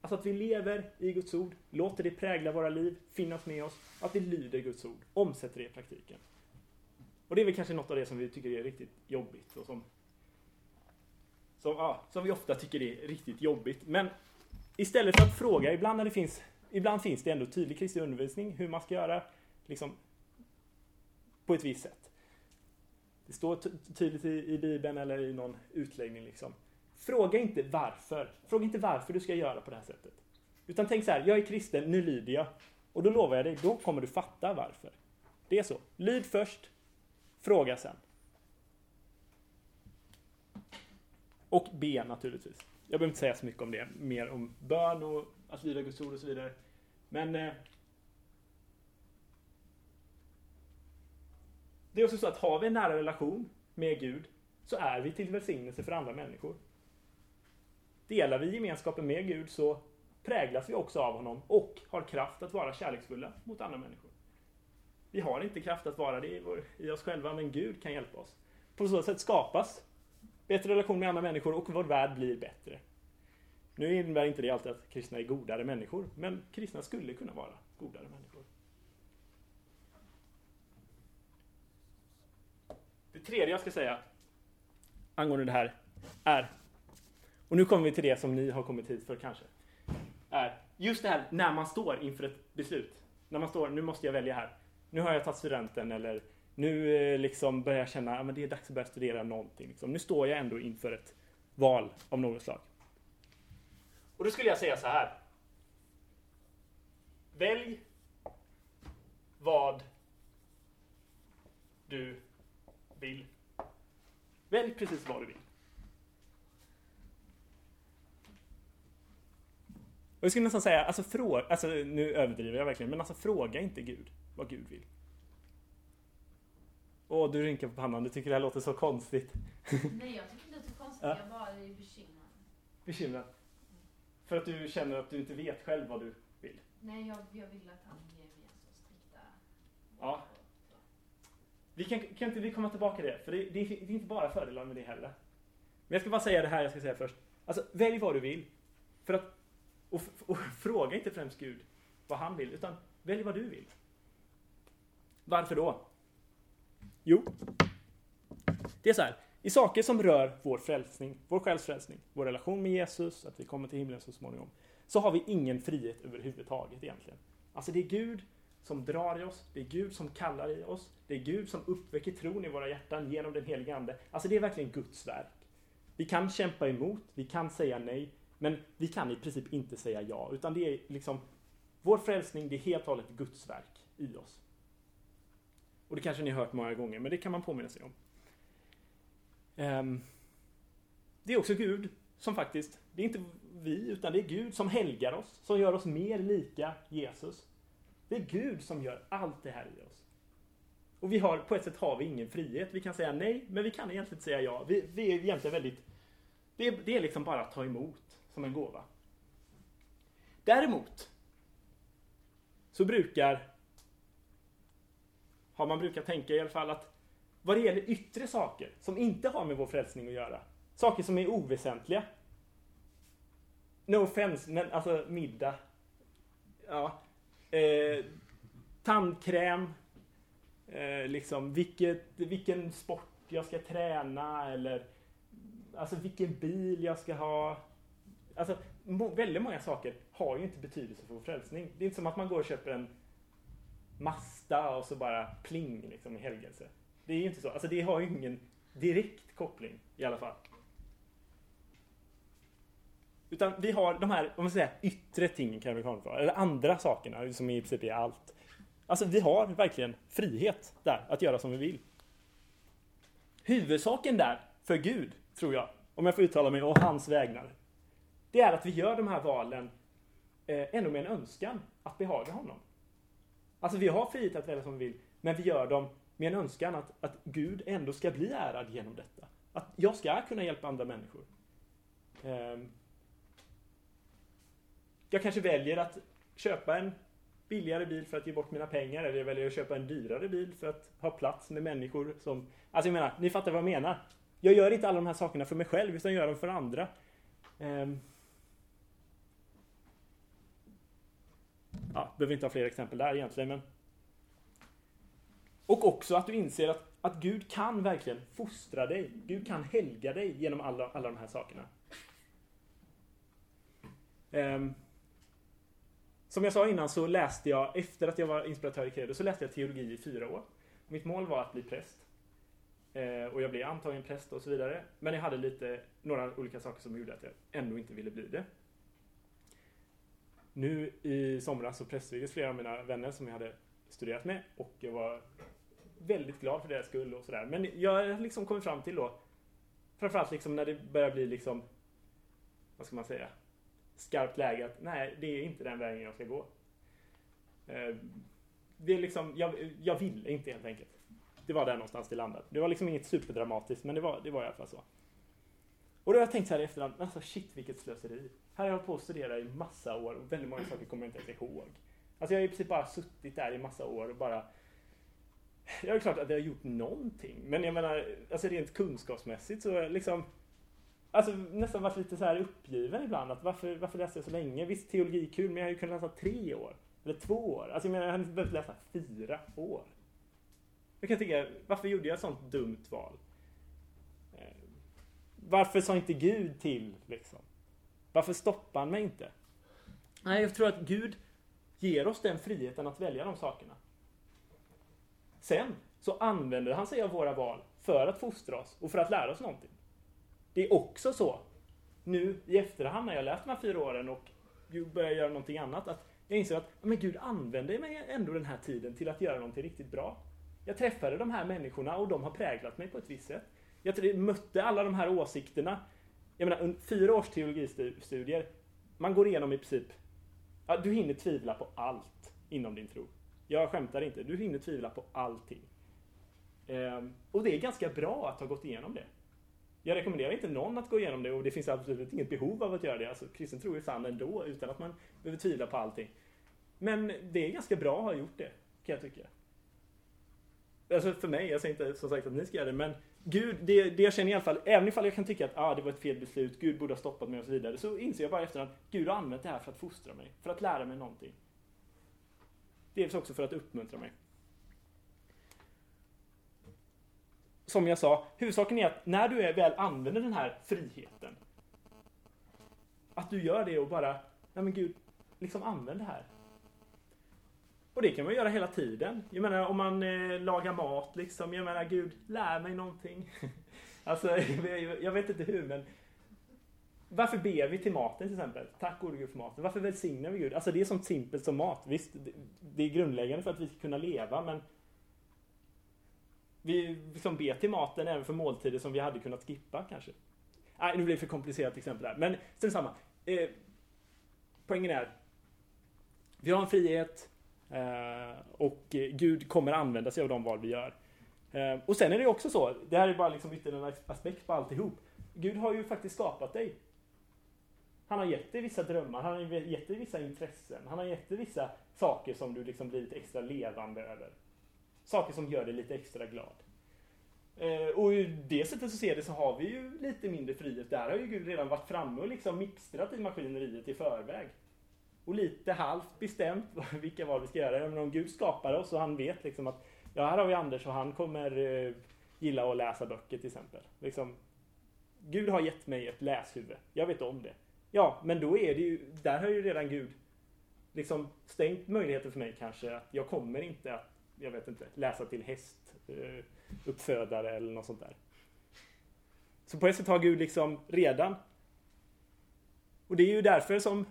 Alltså att vi lever i Guds ord, låter det prägla våra liv, finnas med oss, att vi lyder Guds ord, omsätter det i praktiken. Och det är väl kanske något av det som vi tycker är riktigt jobbigt och som, som, ja, som vi ofta tycker är riktigt jobbigt. Men istället för att fråga, ibland när det finns, ibland finns det ändå tydlig kristlig undervisning hur man ska göra, liksom på ett visst sätt. Det står tydligt i, i Bibeln eller i någon utläggning liksom. Fråga inte varför. Fråga inte varför du ska göra på det här sättet. Utan tänk så här, jag är kristen, nu lyder jag. Och då lovar jag dig, då kommer du fatta varför. Det är så. Lyd först, fråga sen. Och be naturligtvis. Jag behöver inte säga så mycket om det, mer om bön och att lyda Guds ord och så vidare. Men eh, Det är också så att har vi en nära relation med Gud så är vi till välsignelse för andra människor. Delar vi gemenskapen med Gud så präglas vi också av honom och har kraft att vara kärleksfulla mot andra människor. Vi har inte kraft att vara det i oss själva, men Gud kan hjälpa oss. På så sätt skapas bättre relation med andra människor och vår värld blir bättre. Nu innebär inte det alltid att kristna är godare människor, men kristna skulle kunna vara godare människor. Det tredje jag ska säga angående det här är, och nu kommer vi till det som ni har kommit hit för kanske, är just det här när man står inför ett beslut. När man står, nu måste jag välja här. Nu har jag tagit studenten eller nu eh, liksom börjar jag känna att det är dags att börja studera någonting. Liksom. Nu står jag ändå inför ett val av något slag. Och då skulle jag säga så här. Välj vad du vill. Välj precis vad du vill. Och jag skulle nästan säga, alltså, fråga, alltså nu överdriver jag verkligen, men alltså fråga inte Gud vad Gud vill. Åh, du rynkar på pannan, du tycker det här låter så konstigt. Nej, jag tycker inte det är så konstigt, jag bara är bekymrad. Bekymrad? För att du känner att du inte vet själv vad du vill? Nej, jag, jag vill att han ger mig så strikta... Ja. Vi kan, kan inte vi komma tillbaka till det? För det, det, det är inte bara fördelar med det heller. Men jag ska bara säga det här jag ska säga först. Alltså, välj vad du vill. För att, och, och fråga inte främst Gud vad han vill, utan välj vad du vill. Varför då? Jo, det är så här. I saker som rör vår frälsning, vår själsfrälsning, vår relation med Jesus, att vi kommer till himlen så småningom, så har vi ingen frihet överhuvudtaget egentligen. Alltså det är Gud som drar i oss, det är Gud som kallar i oss, det är Gud som uppväcker tron i våra hjärtan genom den helige Ande. Alltså det är verkligen Guds verk. Vi kan kämpa emot, vi kan säga nej, men vi kan i princip inte säga ja, utan det är liksom vår frälsning, det är helt och hållet Guds verk i oss. Och det kanske ni har hört många gånger, men det kan man påminna sig om. Um, det är också Gud som faktiskt, det är inte vi, utan det är Gud som helgar oss, som gör oss mer lika Jesus. Det är Gud som gör allt det här i oss. Och vi har, på ett sätt har vi ingen frihet. Vi kan säga nej, men vi kan egentligen inte säga ja. Vi, vi är egentligen väldigt... Det är, det är liksom bara att ta emot som en gåva. Däremot så brukar har man brukat tänka i alla fall att vad det gäller yttre saker som inte har med vår frälsning att göra, saker som är oväsentliga. No offense, men alltså middag. Ja, eh, tandkräm, eh, liksom vilket, vilken sport jag ska träna eller alltså vilken bil jag ska ha. Alltså må, väldigt många saker har ju inte betydelse för vår frälsning. Det är inte som att man går och köper en Mazda och så bara pling liksom i helgelse. Det är ju inte så. Alltså det har ju ingen direkt koppling i alla fall. Utan vi har de här, om man säger yttre tingen kan vi kalla för, eller andra sakerna som i princip är allt. Alltså vi har verkligen frihet där att göra som vi vill. Huvudsaken där, för Gud, tror jag, om jag får uttala mig och hans vägnar, det är att vi gör de här valen eh, ändå med en önskan att behaga honom. Alltså vi har frihet att välja som vi vill, men vi gör dem med en önskan att, att Gud ändå ska bli ärad genom detta. Att jag ska kunna hjälpa andra människor. Ehm, jag kanske väljer att köpa en billigare bil för att ge bort mina pengar eller jag väljer att köpa en dyrare bil för att ha plats med människor som... Alltså jag menar, ni fattar vad jag menar. Jag gör inte alla de här sakerna för mig själv utan jag gör dem för andra. Ehm, Ja, behöver inte ha fler exempel där egentligen men... Och också att du inser att, att Gud kan verkligen fostra dig. Gud kan helga dig genom alla, alla de här sakerna. Um, som jag sa innan så läste jag, efter att jag var inspiratör i Credo, så läste jag teologi i fyra år. Mitt mål var att bli präst. Eh, och jag blev antagen präst och så vidare. Men jag hade lite, några olika saker som gjorde att jag ändå inte ville bli det. Nu i somras så pressvigdes flera av mina vänner som jag hade studerat med och jag var väldigt glad för deras skull och sådär. Men jag har liksom kommit fram till då, framförallt liksom när det börjar bli liksom, vad ska man säga, skarpt läge att nej, det är inte den vägen jag ska gå. Eh, det är liksom, jag, jag ville inte helt enkelt. Det var där någonstans det landade. Det var liksom inget superdramatiskt, men det var, det var i alla fall så. Och då har jag tänkt så här i efterhand, alltså shit vilket slöseri. Här har jag hållit på att studera i massa år och väldigt många saker kommer jag inte ens ihåg. Alltså jag har i princip bara suttit där i massa år och bara Ja, det är klart att jag har gjort någonting. Men jag menar, alltså rent kunskapsmässigt så liksom Alltså nästan varit lite så här uppgiven ibland. Att varför, varför läste jag så länge? Visst, teologi är kul, men jag hade ju kunnat läsa tre år. Eller två år. Alltså jag menar, jag hade inte behövt läsa fyra år. Jag kan tänka, varför gjorde jag ett sånt dumt val? Eh, varför sa inte Gud till, liksom? Varför stoppar han mig inte? Nej, jag tror att Gud ger oss den friheten att välja de sakerna. Sen så använder han sig av våra val för att fostra oss och för att lära oss någonting. Det är också så, nu i efterhand när jag läst de här fyra åren och börjar göra någonting annat, att jag inser att men Gud använder mig ändå den här tiden till att göra någonting riktigt bra. Jag träffade de här människorna och de har präglat mig på ett visst sätt. Jag mötte alla de här åsikterna. Jag menar, fyra års teologistudier, man går igenom i princip, ja, du hinner tvivla på allt inom din tro. Jag skämtar inte, du hinner tvivla på allting. Ehm, och det är ganska bra att ha gått igenom det. Jag rekommenderar inte någon att gå igenom det och det finns absolut inget behov av att göra det. Alltså, kristen tro är sann ändå utan att man behöver tvivla på allting. Men det är ganska bra att ha gjort det, kan jag tycka. Alltså för mig, jag säger inte som sagt att ni ska göra det, men Gud, det, det jag känner i alla fall, även ifall jag kan tycka att ah, det var ett fel beslut, Gud borde ha stoppat mig och så vidare, så inser jag bara efter att Gud har använt det här för att fostra mig, för att lära mig någonting. Dels också för att uppmuntra mig. som jag sa, huvudsaken är att när du väl använder den här friheten, att du gör det och bara, nej men gud, liksom använd det här. Och det kan man göra hela tiden. Jag menar om man eh, lagar mat liksom, jag menar gud, lär mig någonting. (laughs) alltså, (laughs) jag vet inte hur men varför ber vi till maten till exempel? Tack gode Gud för maten. Varför välsignar vi Gud? Alltså det är så simpelt som mat. Visst, det är grundläggande för att vi ska kunna leva men vi liksom ber till maten även för måltider som vi hade kunnat skippa kanske. Nej, nu blir det för komplicerat exempel här. Men strunt samma. Eh, poängen är, vi har en frihet Eh, och Gud kommer använda sig av de val vi gör. Eh, och sen är det också så, det här är bara liksom ytterligare en aspekt på alltihop. Gud har ju faktiskt skapat dig. Han har gett dig vissa drömmar, han har gett dig vissa intressen, han har gett dig vissa saker som du liksom blir lite extra levande över saker som gör dig lite extra glad. Eh, och ur det sättet så ser det så har vi ju lite mindre frihet. Där har ju Gud redan varit framme och liksom mixtrat i maskineriet i förväg. Och lite halvt bestämt (laughs) vilka val vi ska göra. Men om Gud skapar oss och han vet liksom att ja, här har vi Anders och han kommer eh, gilla att läsa böcker till exempel. Liksom, Gud har gett mig ett läshuvud. Jag vet om det. Ja, men då är det ju, där har ju redan Gud liksom stängt möjligheten för mig kanske att jag kommer inte att jag vet inte, läsa till hästuppfödare eh, eller något sånt där. Så på ett sätt har Gud liksom redan. Och det är ju därför som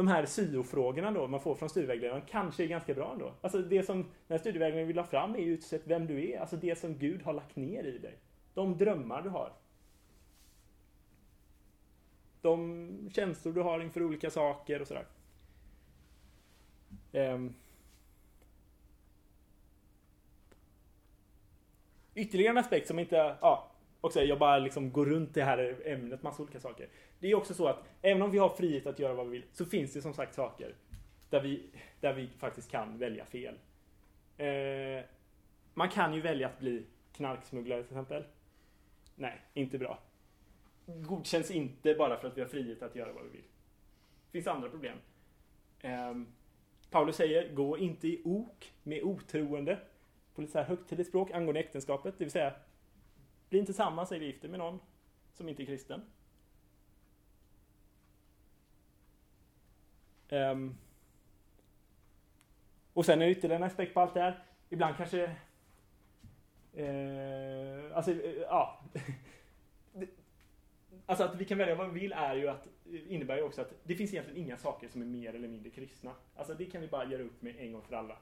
de här syofrågorna då man får från studievägledaren kanske är ganska bra ändå. Alltså det som den här studievägledaren vill ha fram är ju utsett vem du är. Alltså det som Gud har lagt ner i dig. De drömmar du har. De känslor du har inför olika saker och sådär. Um, ytterligare en aspekt som inte, ja, också jag bara liksom går runt det här ämnet, massa olika saker. Det är också så att även om vi har frihet att göra vad vi vill så finns det som sagt saker där vi, där vi faktiskt kan välja fel. Eh, man kan ju välja att bli knarksmugglare till exempel. Nej, inte bra. Godkänns inte bara för att vi har frihet att göra vad vi vill. Det finns andra problem. Eh, Paulus säger, gå inte i ok med otroende på lite så här högtidligt språk angående äktenskapet. Det vill säga, bli inte samman, säger vi gifter med någon som inte är kristen. Um, och sen är det ytterligare en aspekt på allt det här. Ibland kanske... Eh, alltså, eh, (laughs) alltså att vi kan välja vad vi vill är ju att, eh, innebär ju också att det finns egentligen inga saker som är mer eller mindre kristna. Alltså det kan vi bara göra upp med en gång för alla.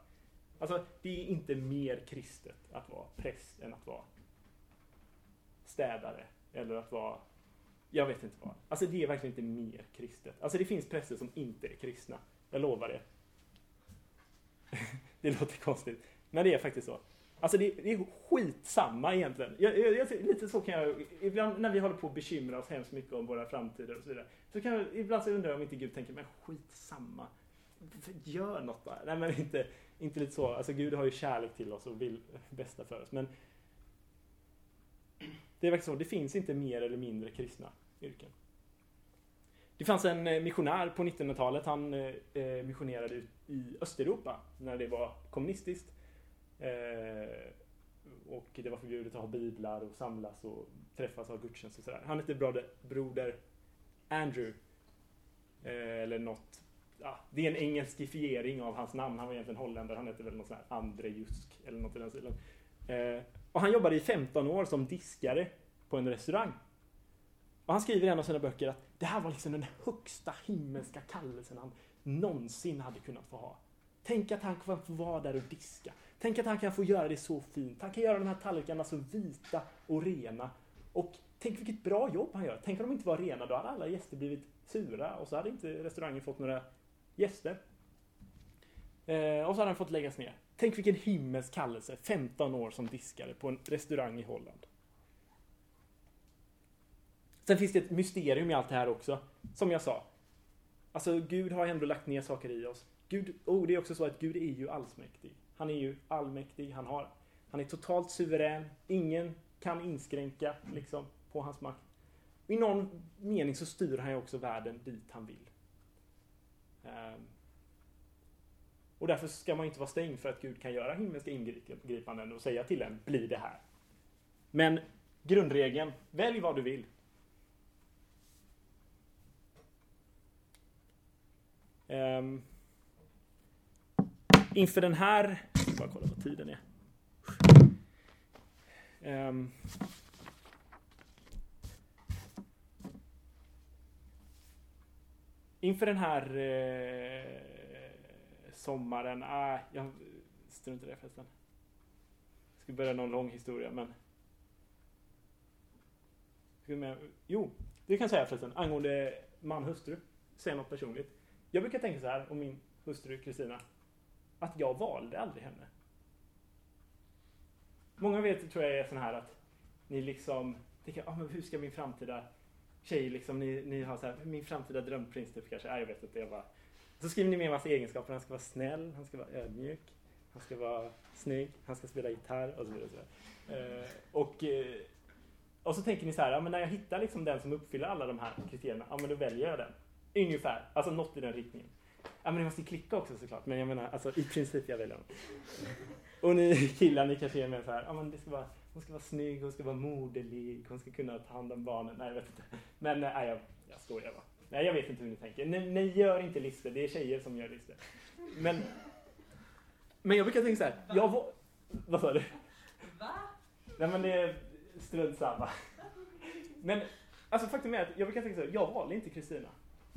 Alltså det är inte mer kristet att vara präst än att vara städare eller att vara jag vet inte vad. Alltså det är verkligen inte mer kristet. Alltså det finns präster som inte är kristna. Jag lovar det. (laughs) det låter konstigt. Men det är faktiskt så. Alltså det, det är skitsamma egentligen. Jag, jag, jag, lite så kan jag, ibland när vi håller på att bekymra oss hemskt mycket om våra framtider och så vidare. Så kan jag, ibland så undrar jag om inte Gud tänker, men skitsamma. Gör något bara. Nej men inte, inte lite så. Alltså Gud har ju kärlek till oss och vill bästa för oss. Men det är verkligen så, det finns inte mer eller mindre kristna yrken. Det fanns en eh, missionär på 1900-talet, han eh, eh, missionerade ut i Östeuropa när det var kommunistiskt. och det var förbjudet att ha biblar och samlas och träffas och ha gudstjänst och sådär. Han hette broder, broder Andrew. eller något. Ja, det är en engelskifiering av hans namn. Han var egentligen holländare. Han hette väl något sånt här Andrejusk eller något i den stilen och han jobbade i 15 år som diskare på en restaurang. Och han skriver i en av sina böcker att det här var liksom den högsta himmelska kallelsen han någonsin hade kunnat få ha. Tänk att han kan få vara där och diska. Tänk att han kan få göra det så fint. Han kan göra de här tallrikarna så vita och rena. Och tänk vilket bra jobb han gör. Tänk om de inte var rena, då hade alla gäster blivit sura och så hade inte restaurangen fått några gäster. Eh, och så hade han fått läggas ner. Tänk vilken himmelsk kallelse, 15 år som diskare på en restaurang i Holland. Sen finns det ett mysterium i allt det här också. Som jag sa. Alltså Gud har ändå lagt ner saker i oss. Gud, oh, det är också så att Gud är ju allsmäktig. Han är ju allmäktig. Han, har, han är totalt suverän. Ingen kan inskränka liksom, på hans makt. I någon mening så styr han ju också världen dit han vill. Um, och därför ska man inte vara stängd för att Gud kan göra himmelska ingripanden och säga till en, bli det här. Men grundregeln, välj vad du vill. Um, inför den här... Jag ska bara kolla vad tiden är. Um, ehm. inför den här eh, sommaren... Ah, jag struntar i det förresten. Jag ska börja någon lång historia men... Jo, det kan jag säga förresten angående man hustru. Säga något personligt. Jag brukar tänka så här om min hustru Kristina. Att jag valde aldrig henne. Många vet, tror jag, är sån här att ni liksom tänker, ah, men hur ska min framtida tjej liksom, ni, ni har så här, min framtida drömprins typ kanske, nej jag vet inte, jag bara. Så skriver ni med en massa egenskaper, han ska vara snäll, han ska vara ödmjuk, han ska vara snygg, han ska spela gitarr och så vidare. Och, så vidare. Eh, och, eh, och så tänker ni så här, ja, men när jag hittar liksom den som uppfyller alla de här kriterierna, ja men då väljer jag den. Ungefär. Alltså något i den riktningen. Ja men det måste klicka också såklart. Men jag menar, alltså i princip jag väljer honom. Och ni killar, ni kanske är med så här, ja men det ska vara, hon ska vara snygg, hon ska vara moderlig, hon ska kunna ta hand om barnen. Nej jag vet inte. Men eh, nej, jag, jag skojar bara. Nej jag vet inte hur ni tänker. Ni, ni gör inte listor, det är tjejer som gör listor. Men, men jag brukar tänka så här, jag var, vad sa du? Va? Nej men det är strunt samma. Men alltså faktum är att jag brukar tänka så här, jag valde inte Kristina.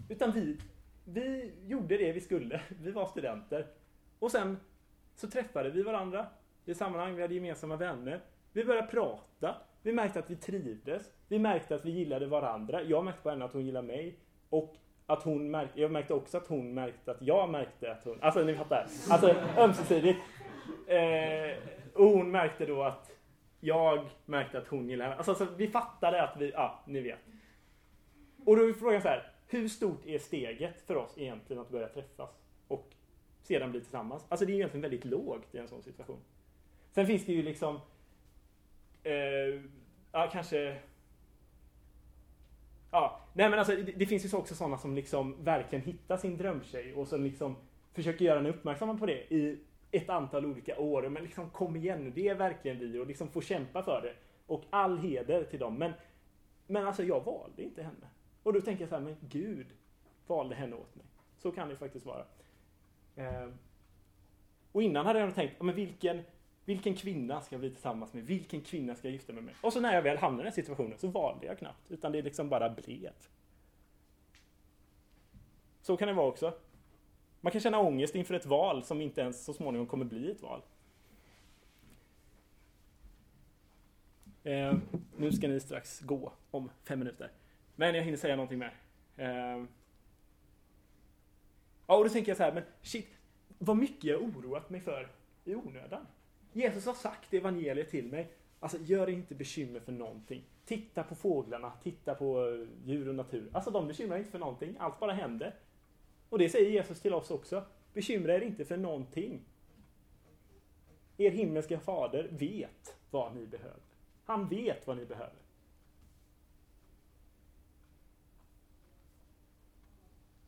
Utan vi, vi gjorde det vi skulle. Vi var studenter. Och sen så träffade vi varandra i sammanhang. Vi hade gemensamma vänner. Vi började prata. Vi märkte att vi trivdes. Vi märkte att vi gillade varandra. Jag märkte på henne att hon gillade mig. Och att hon märkte, jag märkte också att hon märkte att jag märkte att hon, alltså ni fattar. Alltså ömsesidigt. Eh, och hon märkte då att jag märkte att hon gillade henne. Alltså, alltså vi fattade att vi, ja, ni vet. Och då är frågan så här, hur stort är steget för oss egentligen att börja träffas och sedan bli tillsammans. Alltså det är egentligen väldigt lågt i en sån situation. Sen finns det ju liksom, eh, ja kanske, ja, nej men alltså det, det finns ju också sådana som liksom verkligen hittar sin drömtjej och som liksom försöker göra henne uppmärksamma på det i ett antal olika år. Men liksom kom igen nu, det är verkligen vi och liksom få kämpa för det. Och all heder till dem. Men, men alltså jag valde inte henne. Och då tänker jag så här, men Gud valde henne åt mig. Så kan det faktiskt vara. Eh, och innan hade jag tänkt, men vilken, vilken kvinna ska jag bli tillsammans med? Vilken kvinna ska jag gifta mig med? Och så när jag väl hamnade i den situationen så valde jag knappt. Utan det liksom bara blev. Så kan det vara också. Man kan känna ångest inför ett val som inte ens så småningom kommer bli ett val. Eh, nu ska ni strax gå om fem minuter. Men jag hinner säga någonting mer. Eh, ja, och då tänker jag så här, men shit, vad mycket jag oroat mig för i onödan. Jesus har sagt i evangeliet till mig. Alltså, gör inte bekymmer för någonting. Titta på fåglarna, titta på eh, djur och natur. Alltså, de bekymrar inte för någonting. Allt bara händer. Och det säger Jesus till oss också. Bekymra er inte för någonting. Er himmelska fader vet vad ni behöver. Han vet vad ni behöver.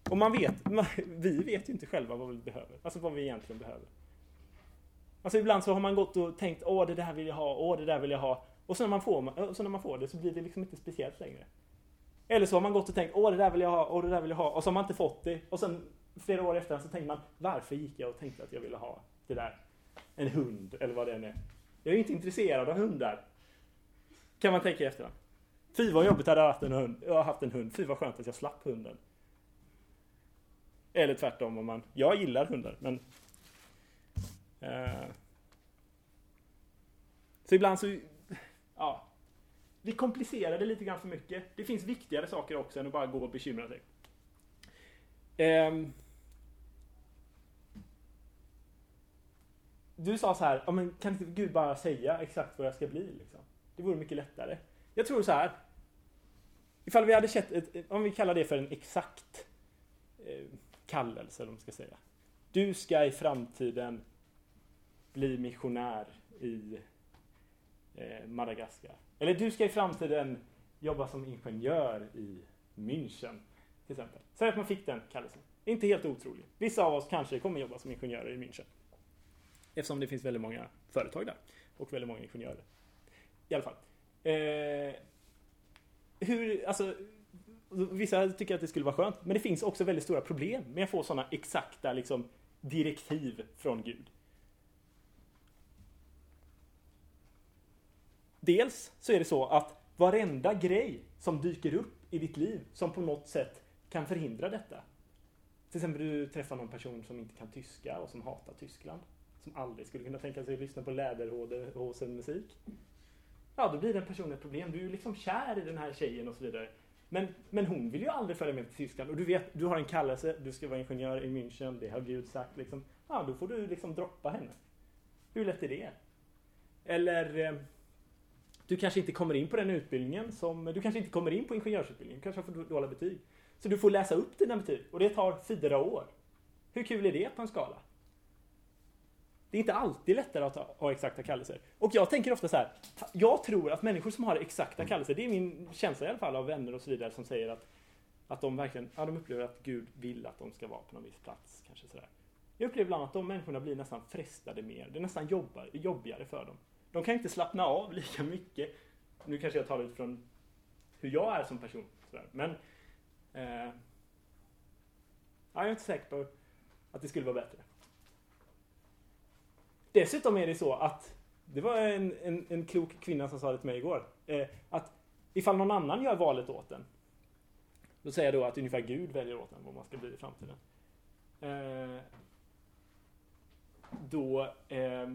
Och man vet, (laughs) vi vet ju inte själva vad vi behöver. Alltså vad vi egentligen behöver. Alltså ibland så har man gått och tänkt åh det där vill jag ha, åh det där vill jag ha. Och så när man får, så när man får det så blir det liksom inte speciellt längre. Eller så har man gått och tänkt åh det där vill jag ha, åh det där vill jag ha. Och så har man inte fått det. Och sen flera år efter så tänker man varför gick jag och tänkte att jag ville ha det där? En hund eller vad det än är. Jag är inte intresserad av hundar. Kan man tänka efter. Fy vad jobbigt hade jag haft en hund. Jag har haft en hund. Fy vad skönt att jag slapp hunden. Eller tvärtom om man, jag gillar hundar men Eh, så ibland så, ja Vi komplicerar det lite grann för mycket. Det finns viktigare saker också än att bara gå och bekymra sig. Eh, du sa så här, ja, men kan inte Gud bara säga exakt vad jag ska bli? Liksom? Det vore mycket lättare. Jag tror så här. Ifall vi hade sett, ett, om vi kallar det för en exakt eh, kallelse, eller vad man ska säga. Du ska i framtiden bli missionär i eh, Madagaskar. Eller du ska i framtiden jobba som ingenjör i München, till exempel. Säg att man fick den kallelsen. Inte helt otroligt. Vissa av oss kanske kommer jobba som ingenjörer i München. Eftersom det finns väldigt många företag där. Och väldigt många ingenjörer. I alla fall. Eh, hur, alltså, vissa tycker att det skulle vara skönt. Men det finns också väldigt stora problem med att få sådana exakta liksom, direktiv från Gud. Dels så är det så att varenda grej som dyker upp i ditt liv som på något sätt kan förhindra detta. Till exempel du träffar någon person som inte kan tyska och som hatar Tyskland. Som aldrig skulle kunna tänka sig att lyssna på läderhosen musik. Ja, då blir den personen ett problem. Du är ju liksom kär i den här tjejen och så vidare. Men, men hon vill ju aldrig följa med till Tyskland. Och du vet, du har en kallelse, du ska vara ingenjör i München, det har Gud sagt liksom. Ja, då får du liksom droppa henne. Hur lätt är det? Eller eh, du kanske inte kommer in på den utbildningen som, du kanske inte kommer in på ingenjörsutbildningen, du kanske har för dåliga betyg. Så du får läsa upp dina betyg och det tar fyra år. Hur kul är det på en skala? Det är inte alltid lättare att ha, exakta kallelser. Och jag tänker ofta så här. Jag tror att människor som har exakta kallelser, det är min känsla i alla fall av vänner och så vidare som säger att, att de verkligen, ja de upplever att Gud vill att de ska vara på någon viss plats. Kanske sådär. Jag upplever ibland att de människorna blir nästan frestade mer. Det är nästan jobbar, jobbigare för dem. De kan inte slappna av lika mycket. Nu kanske jag talar utifrån hur jag är som person. Sådär. Men eh, jag är inte säker på att det skulle vara bättre. Dessutom är det så att det var en, en, en klok kvinna som sa det till mig igår. Eh, att ifall någon annan gör valet åt en. Då säger jag då att ungefär Gud väljer åt en vad man ska bli i framtiden. Eh, då eh,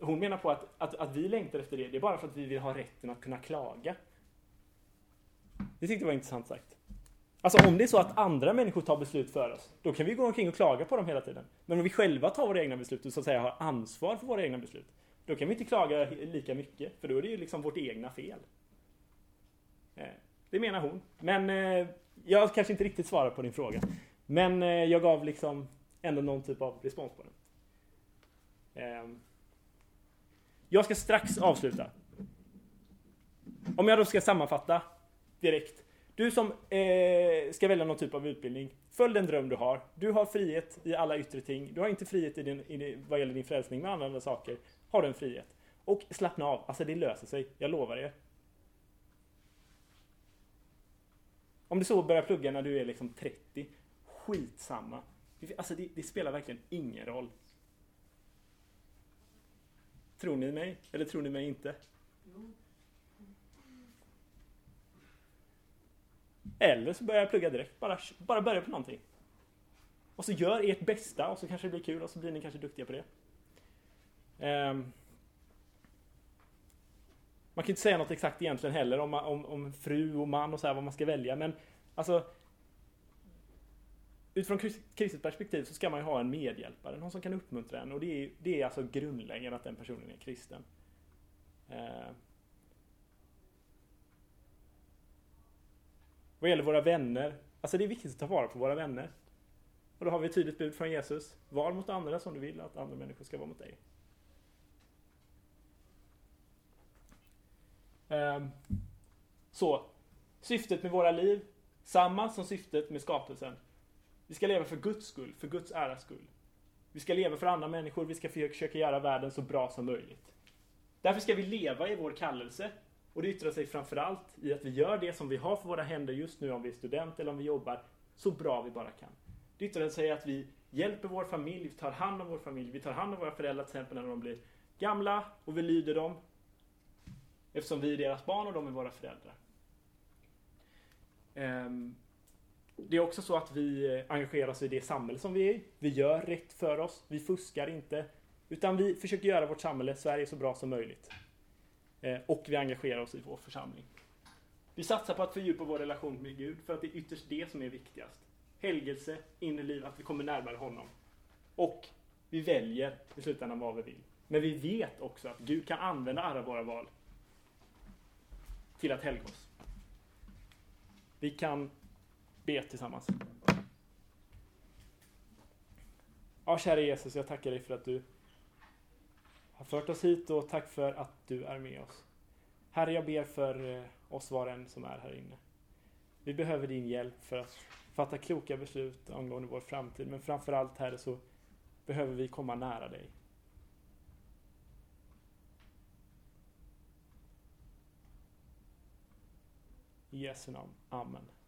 hon menar på att, att, att vi längtar efter det, det är bara för att vi vill ha rätten att kunna klaga. Det tyckte jag var intressant sagt. Alltså om det är så att andra människor tar beslut för oss, då kan vi gå omkring och klaga på dem hela tiden. Men om vi själva tar våra egna beslut och så att säga har ansvar för våra egna beslut, då kan vi inte klaga lika mycket, för då är det ju liksom vårt egna fel. Eh, det menar hon. Men eh, jag kanske inte riktigt svarar på din fråga. Men eh, jag gav liksom ändå någon typ av respons på den. Ehm. Jag ska strax avsluta. Om jag då ska sammanfatta direkt. Du som eh, ska välja någon typ av utbildning, följ den dröm du har. Du har frihet i alla yttre ting. Du har inte frihet i din, i vad gäller din frälsning, med andra saker har du en frihet. Och slappna av, alltså det löser sig, jag lovar er. Om du så börjar plugga när du är liksom 30, skitsamma. Alltså det, det spelar verkligen ingen roll. Tror ni mig? Eller tror ni mig inte? Eller så börjar jag plugga direkt. Bara, bara börja på någonting. Och så gör ert bästa och så kanske det blir kul och så blir ni kanske duktiga på det. Um, man kan inte säga något exakt egentligen heller om, om, om fru och man och så här, vad man ska välja. Men alltså Utifrån kristet perspektiv så ska man ju ha en medhjälpare, någon som kan uppmuntra en. Och det är, det är alltså grundläggande att den personen är kristen. Eh. Vad gäller våra vänner, alltså det är viktigt att ta vara på våra vänner. Och då har vi ett tydligt bud från Jesus. Var mot andra som du vill att andra människor ska vara mot dig. Eh. Så, syftet med våra liv, samma som syftet med skapelsen. Vi ska leva för Guds skull, för Guds äras skull. Vi ska leva för andra människor, vi ska försöka göra världen så bra som möjligt. Därför ska vi leva i vår kallelse. Och det yttrar sig framförallt i att vi gör det som vi har för våra händer just nu om vi är student eller om vi jobbar så bra vi bara kan. Det yttrar sig i att vi hjälper vår familj, vi tar hand om vår familj, vi tar hand om våra föräldrar till exempel när de blir gamla och vi lyder dem. Eftersom vi är deras barn och de är våra föräldrar. Um, det är också så att vi engagerar oss i det samhälle som vi är i. Vi gör rätt för oss. Vi fuskar inte. Utan vi försöker göra vårt samhälle, Sverige, så bra som möjligt. Eh, och vi engagerar oss i vår församling. Vi satsar på att fördjupa vår relation med Gud för att det är ytterst det som är viktigast. Helgelse, inre liv, att vi kommer närmare honom. Och vi väljer i slutändan vad vi vill. Men vi vet också att Gud kan använda alla våra val till att helga oss. Vi kan be tillsammans. Ja, kära Jesus, jag tackar dig för att du har fört oss hit och tack för att du är med oss. Herre, jag ber för eh, oss var och en som är här inne. Vi behöver din hjälp för att fatta kloka beslut angående vår framtid, men framförallt Herre så behöver vi komma nära dig. I Jesu namn. Amen.